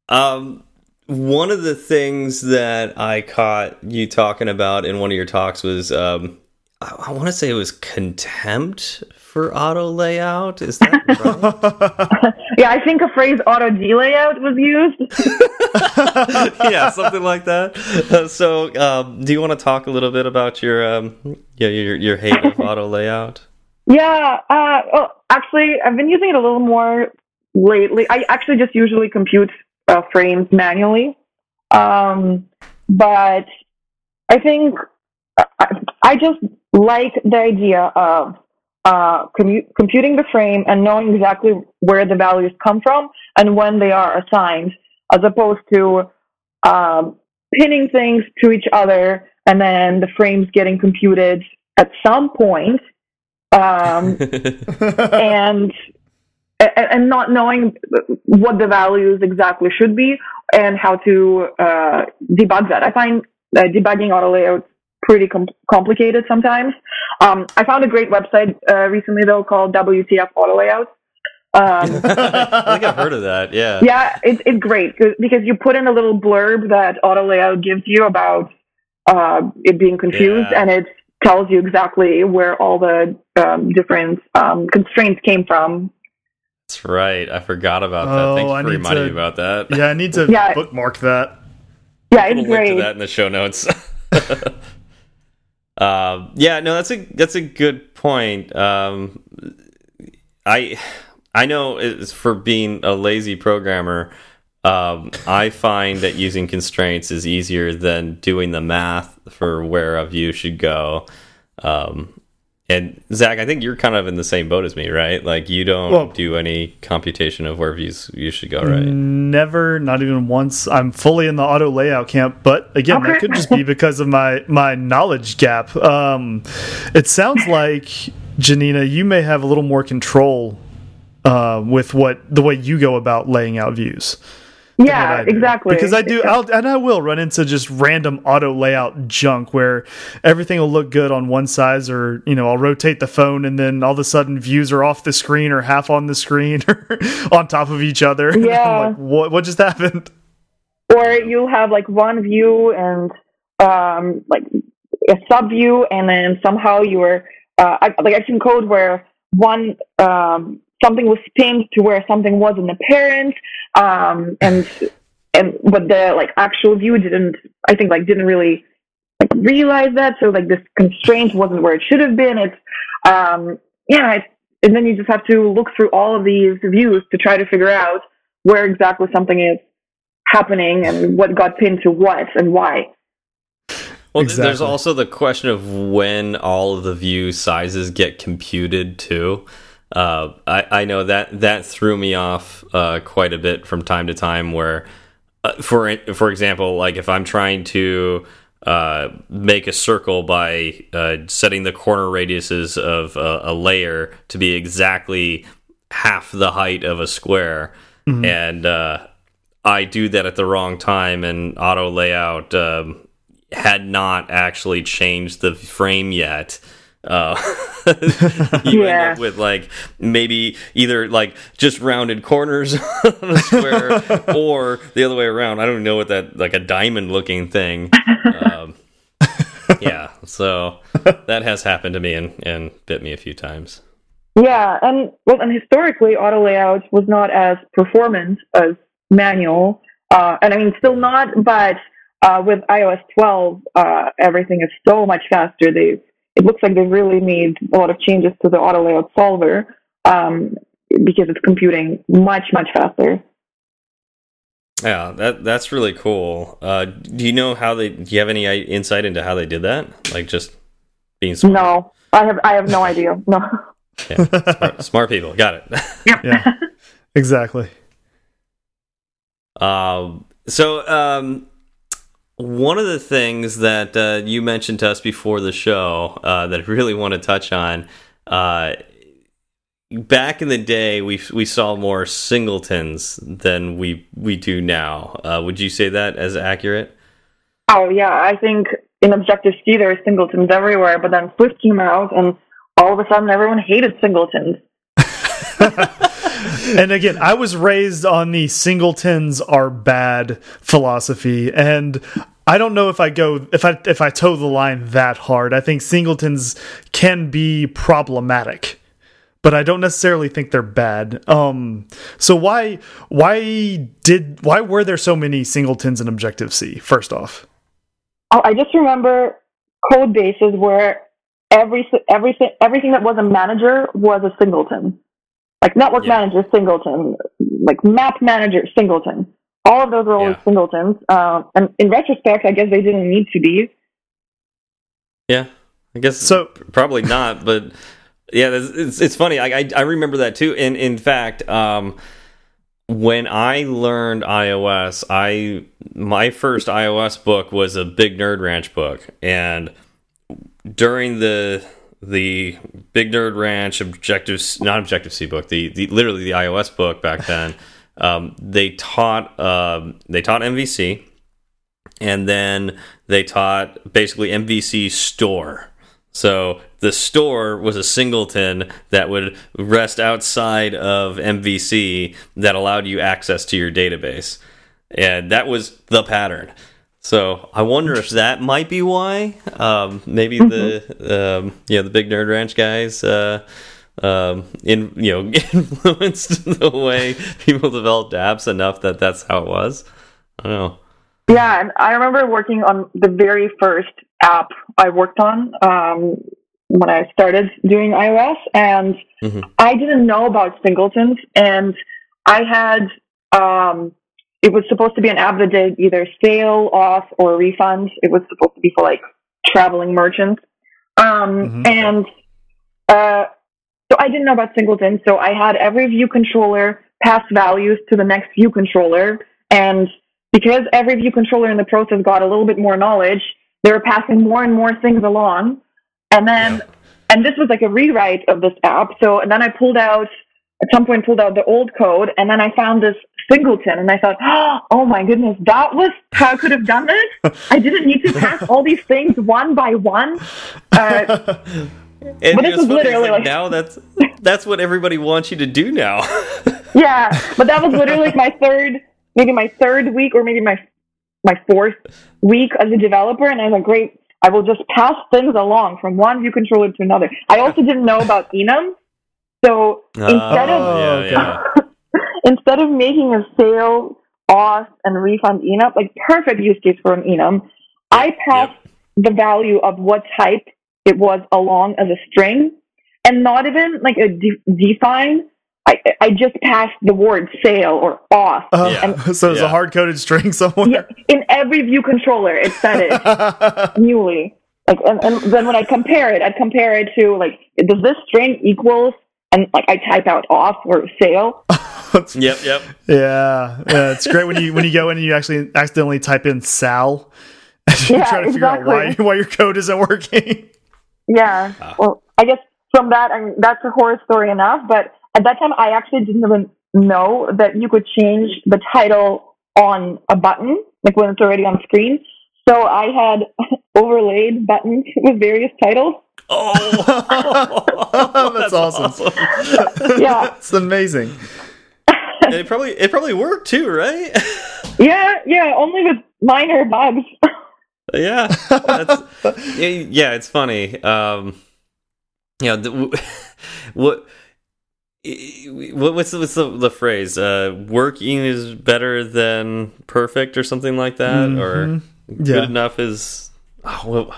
Um, one of the things that I caught you talking about in one of your talks was, um, I, I want to say it was contempt for auto layout. Is that right? [laughs] [laughs] yeah, I think a phrase auto delayout was used. [laughs] yeah, something like that. Uh, so, um, do you want to talk a little bit about your um, yeah, your your hate of auto layout? Yeah, uh, well, actually, I've been using it a little more lately. I actually just usually compute uh, frames manually. Um, but I think I, I just like the idea of uh, computing the frame and knowing exactly where the values come from and when they are assigned, as opposed to um, pinning things to each other and then the frames getting computed at some point, um, [laughs] and and not knowing what the values exactly should be and how to uh, debug that. I find uh, debugging auto layouts pretty com complicated sometimes. Um, I found a great website uh, recently though called WTF Auto Layouts. Um, [laughs] I think I've heard of that. Yeah. Yeah, it's it's great because you put in a little blurb that auto layout gives you about uh, it being confused, yeah. and it tells you exactly where all the um, different um, constraints came from that's right. I forgot about that. Oh, Thanks for reminding to, me about that. Yeah, I need to yeah. bookmark that. Yeah, it's we'll great. Link to that in the show notes. [laughs] uh, yeah, no, that's a that's a good point. Um, I I know it's for being a lazy programmer. Um, I find that using constraints is easier than doing the math for where a view should go. Um, and Zach, I think you're kind of in the same boat as me, right? Like you don't well, do any computation of where views you should go, right? Never, not even once. I'm fully in the auto layout camp, but again, okay. that could just be [laughs] because of my my knowledge gap. Um, it sounds like Janina, you may have a little more control uh, with what the way you go about laying out views. Yeah, exactly. Because I do, I'll, and I will run into just random auto layout junk where everything will look good on one size, or you know, I'll rotate the phone, and then all of a sudden views are off the screen or half on the screen [laughs] or on top of each other. [laughs] Yeah. like, what what just happened? Or you'll have like one view and um, like a sub view, and then somehow you're uh, I, like I can code where one um, something was pinned to where something wasn't apparent um, and and but the like actual view didn't i think like didn't really like realize that so like this constraint wasn't where it should have been it's um yeah it's, and then you just have to look through all of these views to try to figure out where exactly something is happening and what got pinned to what and why well, exactly. there's also the question of when all of the view sizes get computed too. Uh, I, I know that that threw me off uh, quite a bit from time to time. Where, uh, for for example, like if I'm trying to uh, make a circle by uh, setting the corner radiuses of a, a, layer to be exactly half the height of a square, mm -hmm. and uh, I do that at the wrong time, and auto layout um, had not actually changed the frame yet uh, [laughs] you yeah. end up with like maybe either like just rounded corners [laughs] on a square [laughs] or the other way around. I don't know what that like a diamond looking thing. Um, yeah, so that has happened to me and, and bit me a few times. Yeah, and well, and historically, auto layout was not as performant as manual, uh, and I mean, still not, but uh, with iOS 12, uh, everything is so much faster. They've it looks like they've really made a lot of changes to the auto layout solver um, because it's computing much much faster. Yeah, that that's really cool. Uh, do you know how they? Do you have any insight into how they did that? Like just being smart. No, I have I have no [laughs] idea. No. Yeah, smart, smart people, got it. [laughs] Yep. yeah, exactly. Um. So, um, one of the things that uh, you mentioned to us before the show uh, that I really want to touch on, uh, back in the day we we saw more singletons than we we do now. Uh, would you say that as accurate? Oh yeah, I think in Objective C there are singletons everywhere, but then Swift came out and all of a sudden everyone hated singletons. [laughs] [laughs] and again, I was raised on the singletons are bad philosophy, and I don't know if I go if I if I toe the line that hard. I think singletons can be problematic, but I don't necessarily think they're bad. Um, so why why did why were there so many singletons in Objective C? First off, oh, I just remember code bases where every everything everything that was a manager was a singleton like network yeah. manager singleton, like map manager singleton. All of those are always yeah. singletons. Uh, and in retrospect, I guess they didn't need to be. Yeah, I guess so. Probably not, [laughs] but yeah, it's it's funny. I, I, I remember that too. And in fact, um, when I learned iOS, I my first iOS book was a Big Nerd Ranch book, and during the the Big Nerd Ranch Objective, not Objective C book, the, the literally the iOS book back then. [laughs] um, they taught um, they taught MVC, and then they taught basically MVC store. So the store was a singleton that would rest outside of MVC that allowed you access to your database. And that was the pattern. So I wonder if that might be why. Um, maybe the um, yeah the big nerd ranch guys uh, um, in you know [laughs] influenced the way people developed apps enough that that's how it was. I don't know. Yeah, and I remember working on the very first app I worked on um, when I started doing iOS, and mm -hmm. I didn't know about singletons, and I had um, it was supposed to be an app that did either sale, off, or refund. It was supposed to be for like traveling merchants. Um, mm-hmm. And uh, so I didn't know about singleton. So I had every view controller pass values to the next view controller. And because every view controller in the process got a little bit more knowledge, they were passing more and more things along. And then, and this was like a rewrite of this app. So, and then I pulled out at some point pulled out the old code and then I found this singleton and I thought, [gasps] oh my goodness, that was how I could have done this. [laughs] I didn't need to pass all these things one by one. Uh, [laughs] and but this was literally like, like, now [laughs] that's that's what everybody wants you to do now. yeah, but that was literally like my third, maybe my third week or maybe my my fourth week as a developer, and I was like, great, I will just pass things along from one view controller to another. I also didn't know about enum, so instead of oh, yeah, yeah. [laughs] instead of making a sale, off, and refund enum, like perfect use case for an enum, I passed yep. the value of what type it was along as a string, and not even like a de define. I, I just passed the word sale or off. Uh, and, [laughs] so it's yeah. a hard coded string [laughs] somewhere. Yeah, in every view controller, it said it newly. Like, and, and then when I compare it, I'd compare it to like, does this string equals and like I type out off or sale. [laughs] yep, yep. Yeah, yeah. It's great when you when you go in and you actually accidentally type in Sal. [laughs] And you're yeah, trying to figure exactly. out why why your code isn't working. Yeah. Ah. Well, I guess from that, I mean, that's a horror story enough. But at that time, I actually didn't even know that you could change the title on a button, like when it's already on screen. So I had [laughs] overlaid buttons with various titles. Oh, [laughs] that's, that's awesome. awesome. yeah, it's amazing. and it probably it probably worked too, right? [laughs] yeah, yeah, only with minor bugs. yeah, [laughs] that's, yeah, it's funny. Um, you know, the, what what's the, what's the, the phrase? Uh, working is better than perfect, or something like that, mm -hmm. or yeah. good enough is. Oh, well,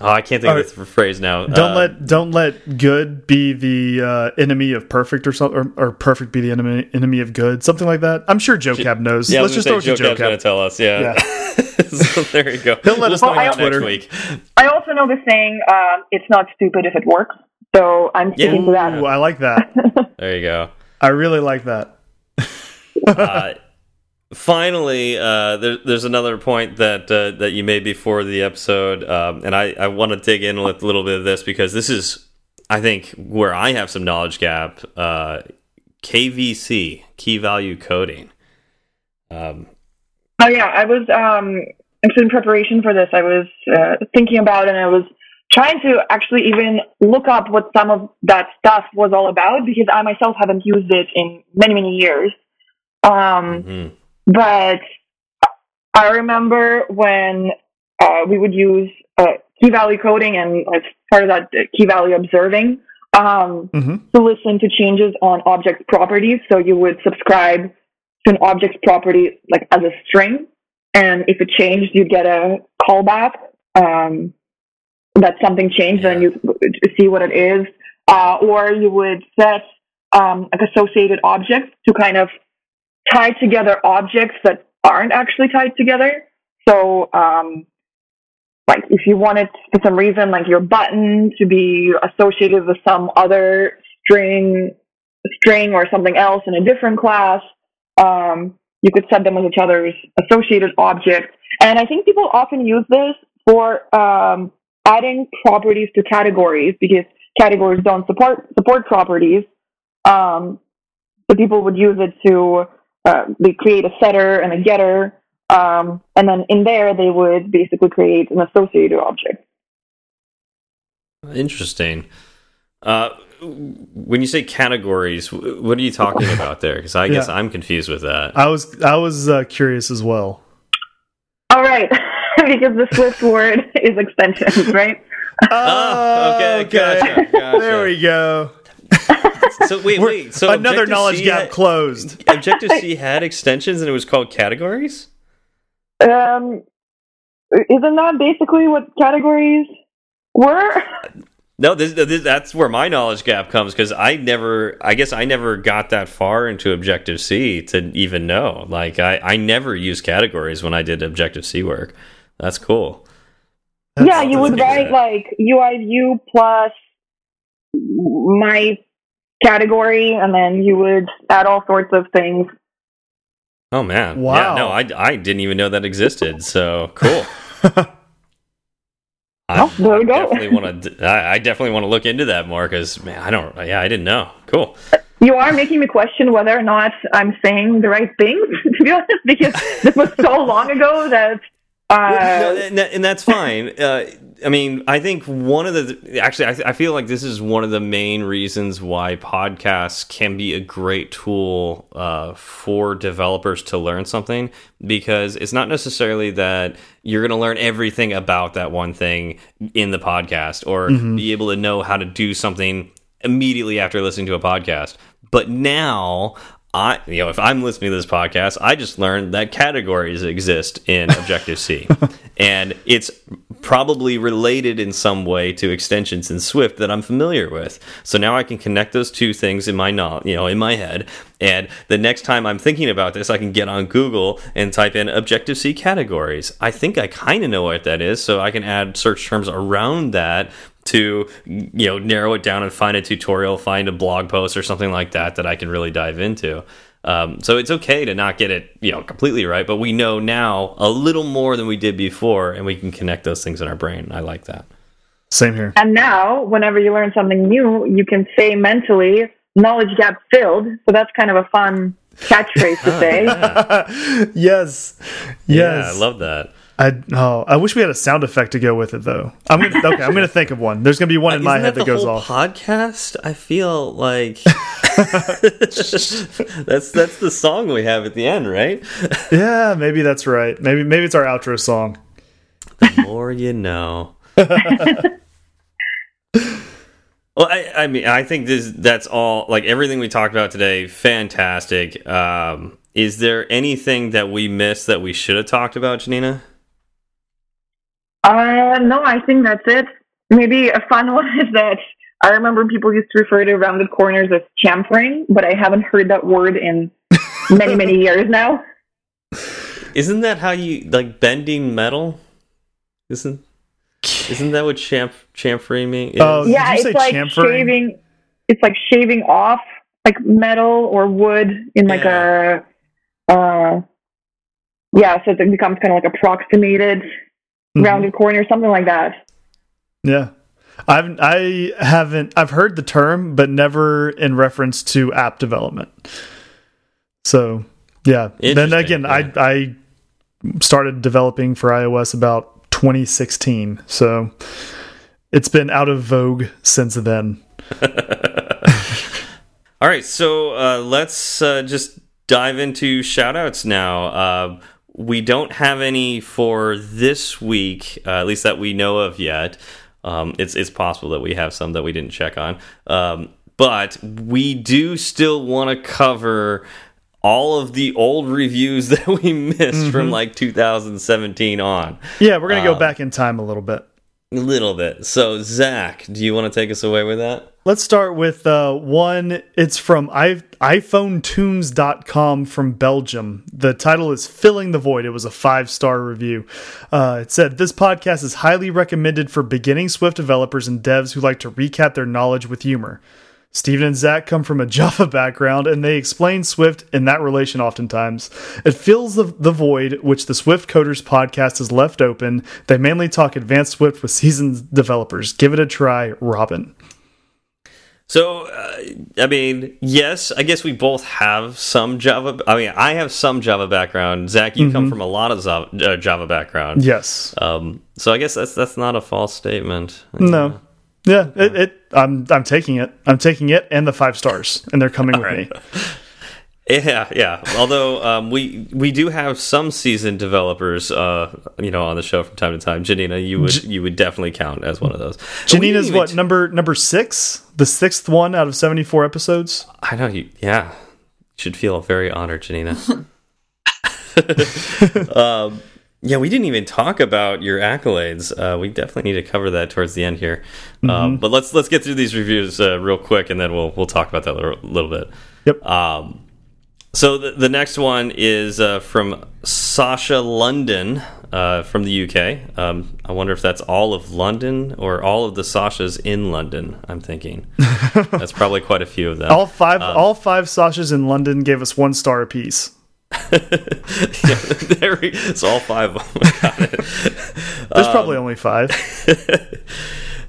Oh, I can't think of the phrase now. Don't uh, let don't let good be the uh, enemy of perfect or something, or, or, perfect be the enemy enemy of good, something like that. I'm sure Joe Cab knows. Yeah, Let's just throw Joe, Joe Cab's going to tell us. Yeah. yeah. [laughs] so there you go. He'll let us know well, Twitter. next week. I also know the saying, uh, "It's not stupid if it works." So I'm sticking yeah. to that. Ooh, I like that. [laughs] there you go. I really like that. [laughs] finally, uh, there, there's another point that uh, that you made before the episode, um, and I, I want to dig in with a little bit of this because this is I think where I have some knowledge gap, uh, KVC, key value coding. Um, oh yeah, I was um, in preparation for this. I was uh, thinking about it and I was trying to actually even look up what some of that stuff was all about because I myself haven't used it in many many years. Um, mm -hmm. But I remember when uh, we would use uh, key value coding and as part of that uh, key value observing um, mm-hmm. to listen to changes on object properties. So you would subscribe to an object's property like as a string, and if it changed, you'd get a callback um, that something changed, and you see what it is. Uh, or you would set um, like associated objects to kind of tie together objects that aren't actually tied together. So um, like if you wanted for some reason like your button to be associated with some other string string or something else in a different class um, you could set them with each other's associated objects and i think people often use this for um, adding properties to categories because categories don't support support properties um, so people would use it to uh, they create a setter and a getter um, and then in there, they would basically create an associated object. Interesting. Uh, when you say categories, what are you talking about there? Because I guess yeah. I'm confused with that. I was I was uh, curious as well. All right, [laughs] because the Swift word [laughs] is extensions, right? Oh, okay, [laughs] okay. Gotcha, gotcha. There we go. So wait, wait. So another knowledge gap had, closed. Objective C had extensions, and it was called categories. Um, isn't that basically what categories were? No, this, this, that's where my knowledge gap comes because I never, I guess I never got that far into Objective C to even know. Like, I, I never used categories when I did Objective C work. That's cool. That's, yeah, you would write like UI view plus my category, and then you would add all sorts of things Oh man! Wow. Yeah, no, I I didn't even know that existed. So cool. [laughs] I, there we go. definitely want to. I, I definitely want to look into that more because man, I don't. Yeah, I didn't know. Cool. You are making me question whether or not I'm saying the right things. [laughs] To be honest, because this was so long ago that. Uh, no, and, and, that's fine. Uh, I mean, I think one of the actually, I, I, feel like this is one of the main reasons why podcasts can be a great tool uh, for developers to learn something because it's not necessarily that you're going to learn everything about that one thing in the podcast or mm -hmm. be able to know how to do something immediately after listening to a podcast. But now I, you know, if I'm listening to this podcast, I just learned that categories exist in Objective C, [laughs] and it's probably related in some way to extensions in Swift that I'm familiar with. So now I can connect those two things in my you know, in my head, and the next time I'm thinking about this, I can get on Google and type in Objective C categories. I think I kind of know what that is, so I can add search terms around that to you know narrow it down and find a tutorial, find a blog post or something like that that I can really dive into. Um, so it's okay to not get it you know completely right, but we know now a little more than we did before, and we can connect those things in our brain. I like that. Same here. And now, whenever you learn something new, you can say mentally, "knowledge gap filled." So that's kind of a fun catchphrase to [laughs] say. yes, [laughs] yes, yeah, I love that. I oh, I wish we had a sound effect to go with it though. I'm gonna okay. I'm gonna think of one. There's gonna be one in my head that, that goes off. Podcast. I feel like [laughs] [laughs] that's that's the song we have at the end, right? [laughs] yeah, maybe that's right. Maybe maybe it's our outro song. The more you know. well, I, I mean, I think this that's all. Like everything we talked about today, fantastic. Um, is there anything that we missed that we should have talked about, Janina? Uh, no, I think that's it. Maybe a fun [laughs] one is that I remember people used to refer to rounded corners as chamfering, but I haven't heard that word in many, many [laughs] years now. Isn't that how you like bending metal? Isn't isn't that what champ chamfering means? Oh, yeah, it's like chamfering? shaving. It's like shaving off like metal or wood in like yeah. a uh yeah, so it becomes kind of like approximated mm -hmm. rounded corner, something like that. Yeah. I've I haven't I've heard the term, but never in reference to app development. So yeah. Then again, yeah. I I started developing for iOS about 2016. So it's been out of vogue since then. [laughs] All right, so uh, let's uh, just dive into shoutouts now. Uh, we don't have any for this week, uh, at least that we know of yet. Um, it's it's possible that we have some that we didn't check on, um, but we do still want to cover all of the old reviews [laughs] that we missed mm -hmm. from like 2017 on. Yeah, we're gonna go um, back in time a little bit. A little bit. So, Zach, do you want to take us away with that? Let's start with uh, one. It's from iPhonetunes.com from Belgium. The title is Filling the Void. It was a five star review. Uh, it said, This podcast is highly recommended for beginning Swift developers and devs who like to recap their knowledge with humor. Steven and Zach come from a [laughs] Java background, and they explain Swift in that relation oftentimes. It fills the, the void which the Swift Coders podcast has left open. They mainly talk advanced Swift with seasoned developers. Give it a try, Robin. So, uh, I mean, yes, I guess we both have some Java. I mean, I have some Java background. Zach, you mm -hmm. come mm-hmm. from a lot of Java, uh, Java background. Yes. Um, so I guess that's that's not a false statement. No. Yeah, it, it, I'm I'm taking it. I'm taking it and the five stars, and they're coming with right. me. Yeah, yeah. Although um, we we do have some seasoned developers, uh, you know, on the show from time to time. Janina, you would you would definitely count as one of those. Janina's what number number six, the sixth one out of seventy four episodes. I know you. Yeah, should feel very honored, Janina. [laughs] [laughs] um, yeah, we didn't even talk about your accolades. Uh, we definitely need to cover that towards the end here. Mm -hmm. um, but let's let's get through these reviews uh, real quick, and then we'll we'll talk about that a little, little bit. Yep. So the, the next one is uh, from Sasha London uh, from the UK. Um, I wonder if that's all of London or all of the Sashas in London. I'm thinking [laughs] that's probably quite a few of them. All five, um, all five Sashas in London gave us one star apiece [laughs] yeah, there we, it's all five of them. [laughs] There's um, probably only five.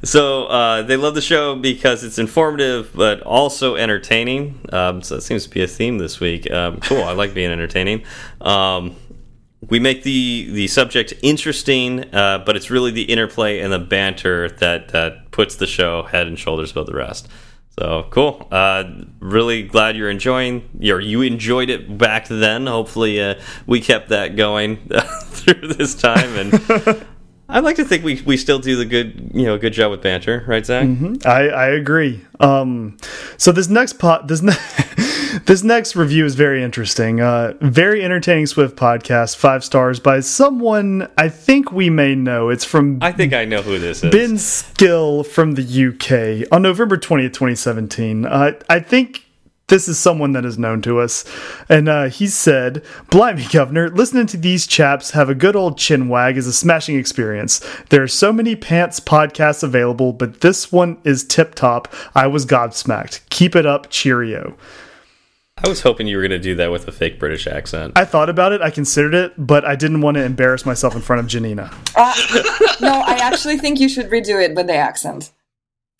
So uh, they love the show because it's informative but also entertaining. Um, so it seems to be a theme this week. Um, cool. I like being entertaining. Um, we make the the subject interesting, uh, but it's really the interplay and the banter that that puts the show head and shoulders above the rest. So cool. Uh, really glad you're enjoying. Or you enjoyed it back then. Hopefully, uh, we kept that going [laughs] through this time. And [laughs] I'd like to think we we still do the good you know good job with banter, right, Zach? Mm -hmm. I I agree. Um, so this next pot this. [laughs] This next review is very interesting. Uh, very entertaining Swift podcast, five stars by someone I think we may know. It's from I think I know who this is. Ben Skill from the UK on November twentieth, twenty seventeen. Uh, I think this is someone that is known to us. And uh, he said, Blimey, Governor, listening to these chaps have a good old chin wag is a smashing experience. There are so many pants podcasts available, but this one is tip top. I was gobsmacked. Keep it up. Cheerio. I was hoping you were going to do that with a fake British accent. I thought about it. I considered it, but I didn't want to embarrass myself in front of Janina. Uh, [laughs] no, I actually think you should redo it with the accent.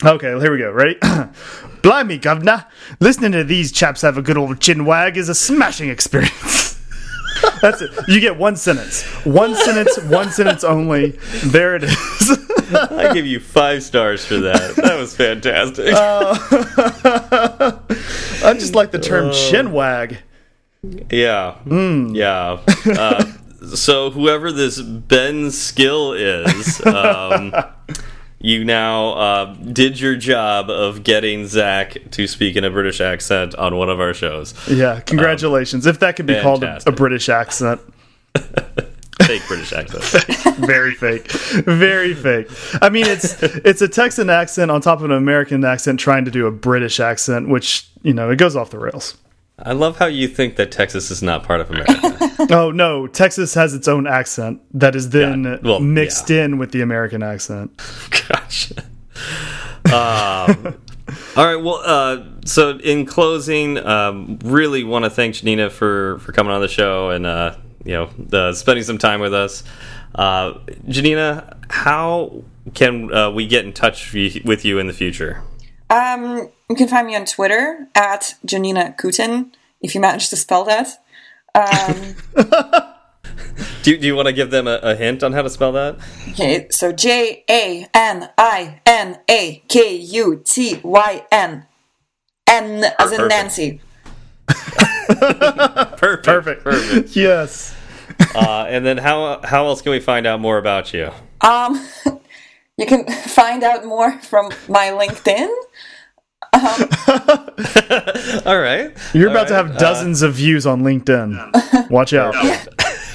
Okay, here we go. Ready? [clears throat] Blimey, governor. Listening to these chaps have a good old chin wag is a smashing experience. [laughs] That's it. You get one sentence. One sentence, one sentence only. There it is. I give you five stars for that. That was fantastic. Uh, [laughs] I just like the term uh, chin wag. Yeah. Mm. Yeah. Uh, so whoever this Ben Skill is, um, [laughs] you now uh, did your job of getting Zach to speak in a British accent on one of our shows. Yeah, congratulations. Um, if that could be fantastic. called a, a British accent. [laughs] fake British accent. [laughs] Very fake. Very fake. I mean, it's it's a Texan accent on top of an American accent trying to do a British accent, which you know it goes off the rails. I love how you think that Texas is not part of America. [laughs] oh no, Texas has its own accent that is then yeah. well, mixed yeah. in with the American accent. [laughs] Gotcha. Um, all right. Well, uh, so in closing, um, really want to thank Janina for for coming on the show and uh, you know the, spending some time with us. Uh, Janina, how can uh, we get in touch with you in the future? Um, you can find me on Twitter at Janina Kutyn if you manage to spell that. Um, do, [laughs] do you want to give them a, a, hint on how to spell that? Okay, so J A N I N A K U T Y N. N as in Nancy. [laughs] perfect. Perfect. Perfect. yes. Uh, and then how how else can we find out more about you? Um, [laughs] you can find out more from my LinkedIn. Um, [laughs] All right. You're All about right. to have uh, dozens uh, of views on LinkedIn. Watch out.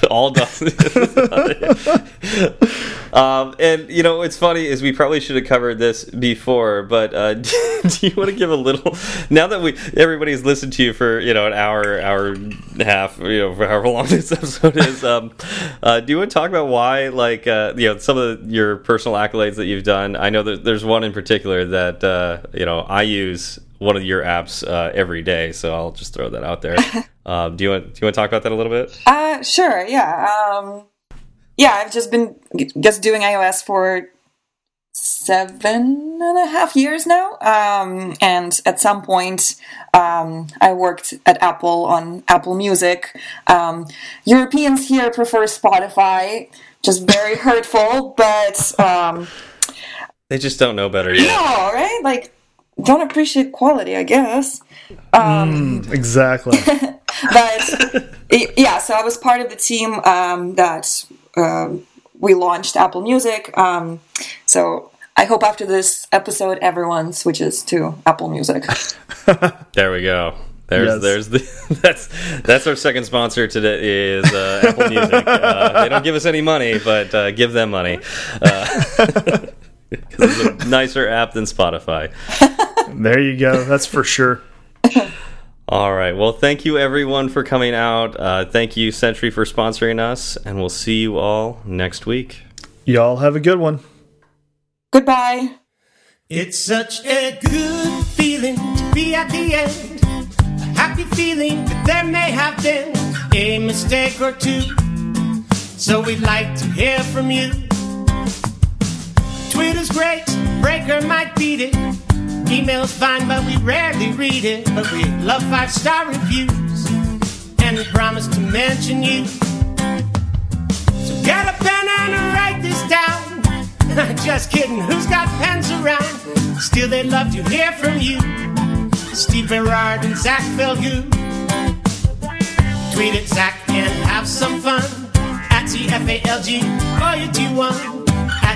[laughs] All done. [laughs] [laughs] um, and you know what's funny is we probably should have covered this before, but uh, do you want to give a little? Now that we everybody's listened to you for you know an hour, hour and a half, you know, for however long this episode is, um, uh, do you want to talk about why, like, uh, you know, some of your personal accolades that you've done? I know that there's one in particular that uh, you know I use one of your apps uh, every day, so I'll just throw that out there. [laughs] Um, do you want do you want to talk about that a little bit? Uh, sure. Yeah. Um, yeah, I've just been just doing iOS for seven and a half years now. Um, and at some point, um, I worked at Apple on Apple Music. Um, Europeans here prefer Spotify, just very [laughs] hurtful, but um, they just don't know better yet. No, right? Like, don't appreciate quality, I guess. Um, mm, exactly. [laughs] but yeah, so I was part of the team um, that uh, we launched Apple Music. Um, so I hope after this episode, everyone switches to Apple Music. [laughs] there we go. There's, yes. there's the [laughs] that's that's our second sponsor today is uh, Apple Music. Uh, they don't give us any money, but uh, give them money because it's a nicer app than Spotify. There you go. That's for sure. [coughs] All right. Well, thank you everyone for coming out. Uh, thank you, Sentry, for sponsoring us, and we'll see you all next week. Y'all have a good one. Goodbye. It's such a good feeling to be at the end. A happy feeling that there may have been a mistake or two. So we'd like to hear from you. Twitter's great, Breaker might beat it. Email's fine, but we rarely read it. But we love five star reviews and we promise to mention you. So get a pen and write this down. [laughs] Just kidding, who's got pens around? Still, they'd love to hear from you. Steve Berard and Zach Falgout. Tweet at Zach and have some fun. At TFALG, or your G1.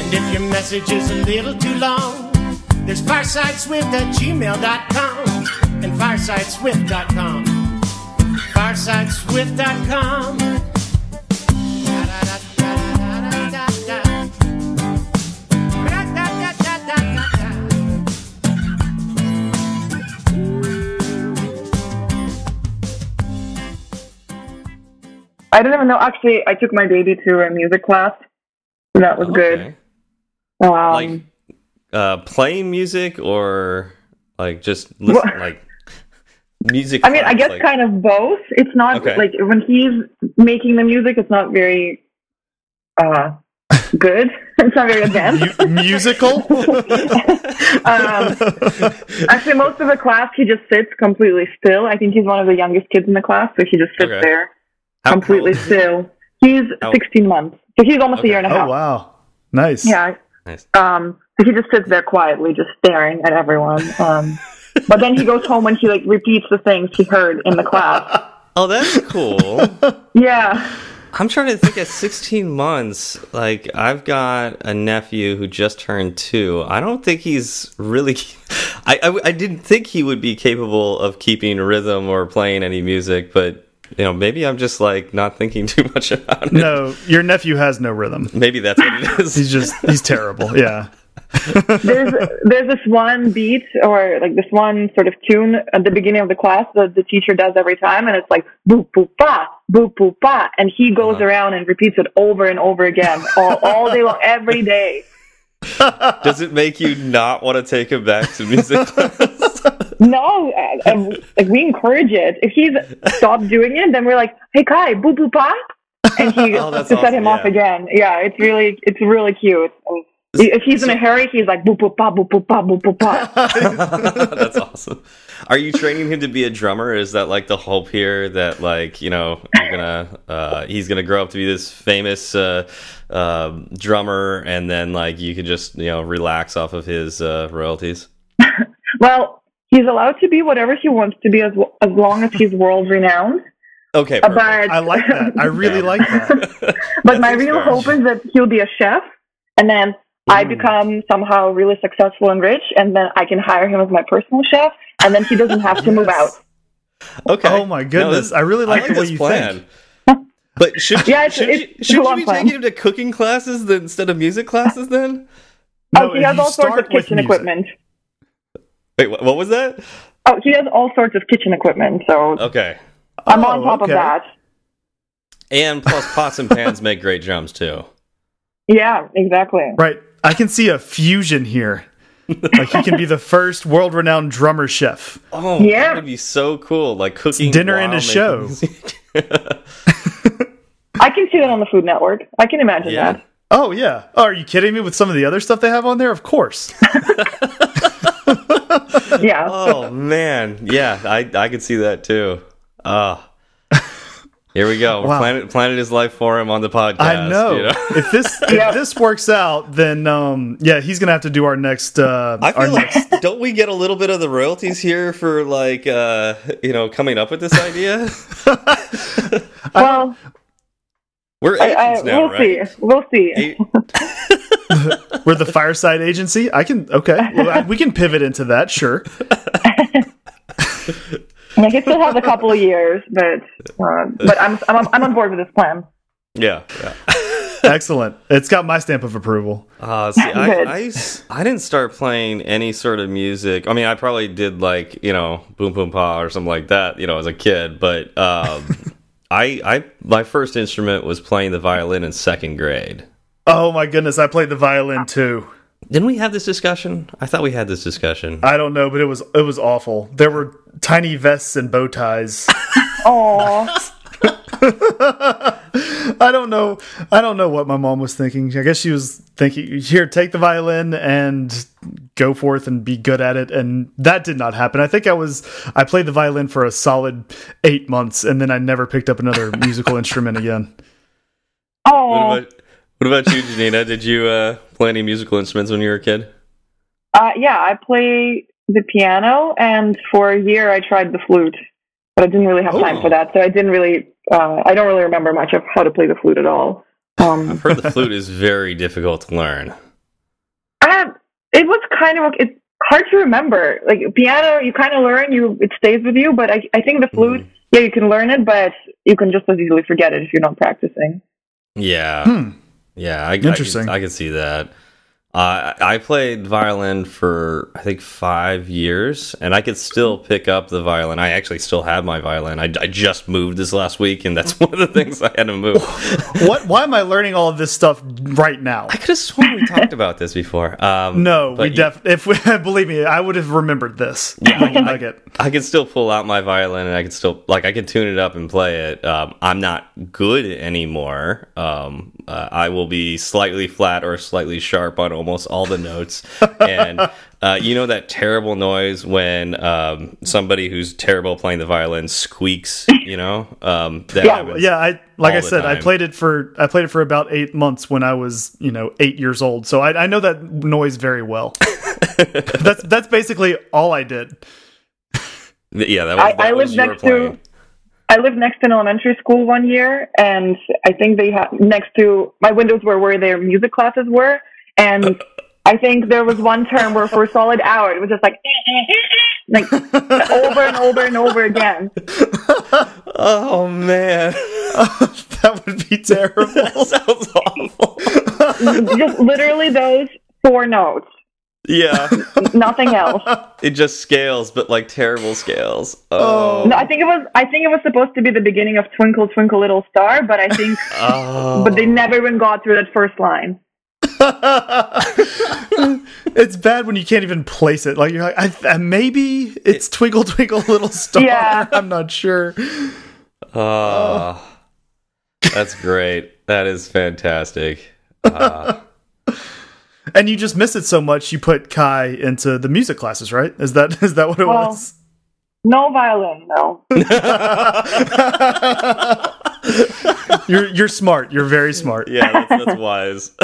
And if your message is a little too long, there's firesideswift at gmail.com and firesideswift.com. Firesideswift.com. I don't even know. Actually, I took my baby to a music class. So that was Okay. good. Um, like uh, playing music or like just listen, Well- [laughs] like music. I mean, I guess like- kind of both. It's not Okay. like when he's making the music, it's not very uh, good. [laughs] it's not very advanced. Mu- musical? [laughs] um, actually, most of the class he just sits completely still. I think he's one of the youngest kids in the class, so he just sits Okay. there How- completely how- still. He's How- 16 months, so he's almost Okay. a year and a oh, half. wow. Nice. Yeah. Nice. Um, he just sits there quietly, just staring at everyone. Um, [laughs] but then he goes home and he like repeats the things he heard in the class. [laughs] Oh, that's cool. Yeah. I'm trying to think at 16 months, like I've got a nephew who just turned two. I don't think he's really. [laughs] I, I, I didn't think he would be capable of keeping rhythm or playing any music, but you know, maybe I'm just like not thinking [laughs] too much about it. No, your nephew has no rhythm. Maybe that's what it is. He's just he's terrible. [laughs] Yeah. there's there's this one beat or like this one sort of tune at the beginning of the class that the teacher does every time, and it's like boop boop pa boop boop pa, and he goes Uh-huh. around and repeats it over and over again all, all day long, every day. [laughs] Does it make you not want to take him back to music class? No, uh, uh, like we encourage it. If he's stopped doing it, then we're like, hey Kai, boop boop pa, and he [laughs] Oh, to set him awesome, off again. Yeah, it's really it's really cute. And if he's in a hurry, he's like boop boop pa boop boop pa boop boop pa. [laughs] That's awesome. Are you training him to be a drummer? Is that like the hope here that like you know you're gonna uh, he's gonna grow up to be this famous uh, um drummer, and then like you can just you know relax off of his uh, royalties? [laughs] Well, he's allowed to be whatever he wants to be as as long as he's world renowned. Okay, uh, But. I like that. I [laughs] really like that. [laughs] but my real fair. hope is that he'll be a chef, and then I mm. become somehow really successful and rich, and then I can hire him as my personal chef, and then he doesn't have to move out. okay. Oh my goodness. No, I really like the way this you plan. think. But should [laughs] Yeah, it's- should it's- you, it's should a you be plan. taking him to cooking classes then, instead of music classes then? oh, he has all sorts of kitchen music- equipment. Wait, what, what was that? Oh, he has all sorts of kitchen equipment, so Okay. I'm Oh, on top okay. of that. And plus, pots and pans [laughs] make great drums too. Yeah, exactly. Right. I can see a fusion here. like he can be the [laughs] first world-renowned drummer chef. Oh, Yeah. that would be so cool! Like cooking dinner and a show. [laughs] I can see that on the Food Network. I can imagine yeah. that. Oh yeah. Oh, are you kidding me with some of the other stuff they have on there? Of course. [laughs] Yeah. Oh man, yeah, I I could see that too. Ah. Here we go. We're Wow. planning, planning his life for him on the podcast. I know. you know? if this [laughs] if Yeah. this works out, then um yeah, he's gonna have to do our next uh I our feel like [laughs] don't we get a little bit of the royalties here for like uh you know coming up with this idea? well, We're I, I, agents now, we'll right? see. We'll see. A- [laughs] we're the fireside agency. I can okay. Well, we can pivot into that, sure. Yeah, he still have a couple of years, but uh, but I'm, I'm I'm on board with this plan. yeah, yeah. Excellent. It's got my stamp of approval. Uh, see, I, Good. I, s- I didn't start playing any sort of music. I mean, I probably did like you know boom boom pa or something like that, you know, as a kid. But um, I I my first instrument was playing the violin in second grade. Oh my goodness, I played the violin too. Didn't we have this discussion? I thought we had this discussion. I don't know, but it was it was awful. There were tiny vests and bow ties. [laughs] Oh, [laughs] [laughs] I don't know. I don't know what my mom was thinking. I guess she was thinking, "Here, take the violin and go forth and be good at it." And that did not happen. I think I was I played the violin for a solid 8 months and then I never picked up another [laughs] musical instrument again. What oh, about what about you, Janina? Did you uh, play any musical instruments when you were a kid? uh, yeah. I play the piano, and for a year I tried the flute, but I didn't really have time Oh. for that, so I didn't really. Uh, I don't really remember much of how to play the flute at all. Um, I've heard the flute is very difficult to learn. I, it was kind of it's hard to remember. Like piano, you kind of learn, you it stays with you, but I I think the flute, yeah, you can learn it, but you can just as easily forget it if you're not practicing. Yeah. Hmm. Yeah, I, Interesting. I, can, I can see that. Uh, I played violin for I think five years, and I could still pick up the violin. I actually still have my violin. I, I just moved this last week, and that's [laughs] one of the things I had to move. [laughs] What why am I learning all of this stuff right now? I could have sworn we talked about this before. Um, No, we def if we, [laughs] believe me, I would have remembered this. Yeah, Like I-. I can still pull out my violin, and I can still like I can tune it up and play it. Um, I'm not good anymore. Um, uh, I will be slightly flat or slightly sharp on almost all the notes, [laughs] and uh, you know that terrible noise when um, somebody who's terrible playing the violin squeaks. You know, um, that Yeah. happens. Yeah, I like I the said, I played it for I played it for about eight months when I was you know eight years old. So I, I know that noise very well. [laughs] that's that's basically all I did. yeah. That was, that I was lived you were next to- playing. I lived next to an elementary school one year, and I think they had next to my windows were where their music classes were, and I think there was one term where for a solid hour it was just like [laughs] like over and over and over again. Oh man, [laughs] that would be terrible. [laughs] that sounds awful. Just literally those four notes, Yeah, nothing else. [laughs] it just scales, but like terrible scales. Oh, No, I think it was. I think it was supposed to be the beginning of Twinkle Twinkle Little Star, but I think, [laughs] oh. but they never even got through that first line. [laughs] it's bad when you can't even place it. Like you're like, I, uh, maybe it's Twinkle Twinkle Little Star. Yeah. I'm not sure. Oh, that's great. That is fantastic. Uh, And you just miss it so much. You put Kai into the music classes, right? Is that is that what it Well, was? No violin, no. [laughs] You're you're smart. You're very smart. yeah, that's, that's wise. [laughs]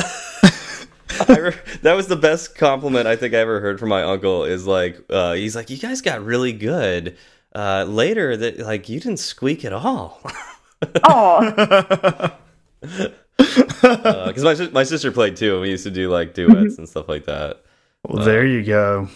I re- that was the best compliment I think I ever heard from my uncle. Is like, uh, he's like, you guys got really good. Uh, later, that like you didn't squeak at all. [laughs] Oh, Uh, because my my sister played too. and We used to do like duets mm-hmm. and stuff like that. Well, there uh, you go.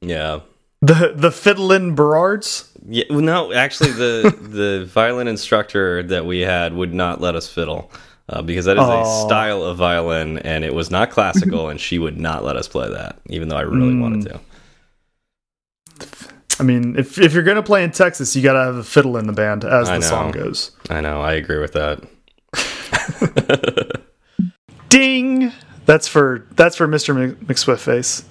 Yeah. The the fiddlin' Berards. Yeah, well, no, actually, the [laughs] the violin instructor that we had would not let us fiddle uh, because that is Aw. a style of violin, and it was not classical, and she would not let us play that, even though I really wanted mm. to. I mean, if if you're gonna play in Texas, you gotta have a fiddle in the band, as I the song goes. I know, I agree with that. [laughs] Ding. That's for that's for Mr. Mc- McSwiftface.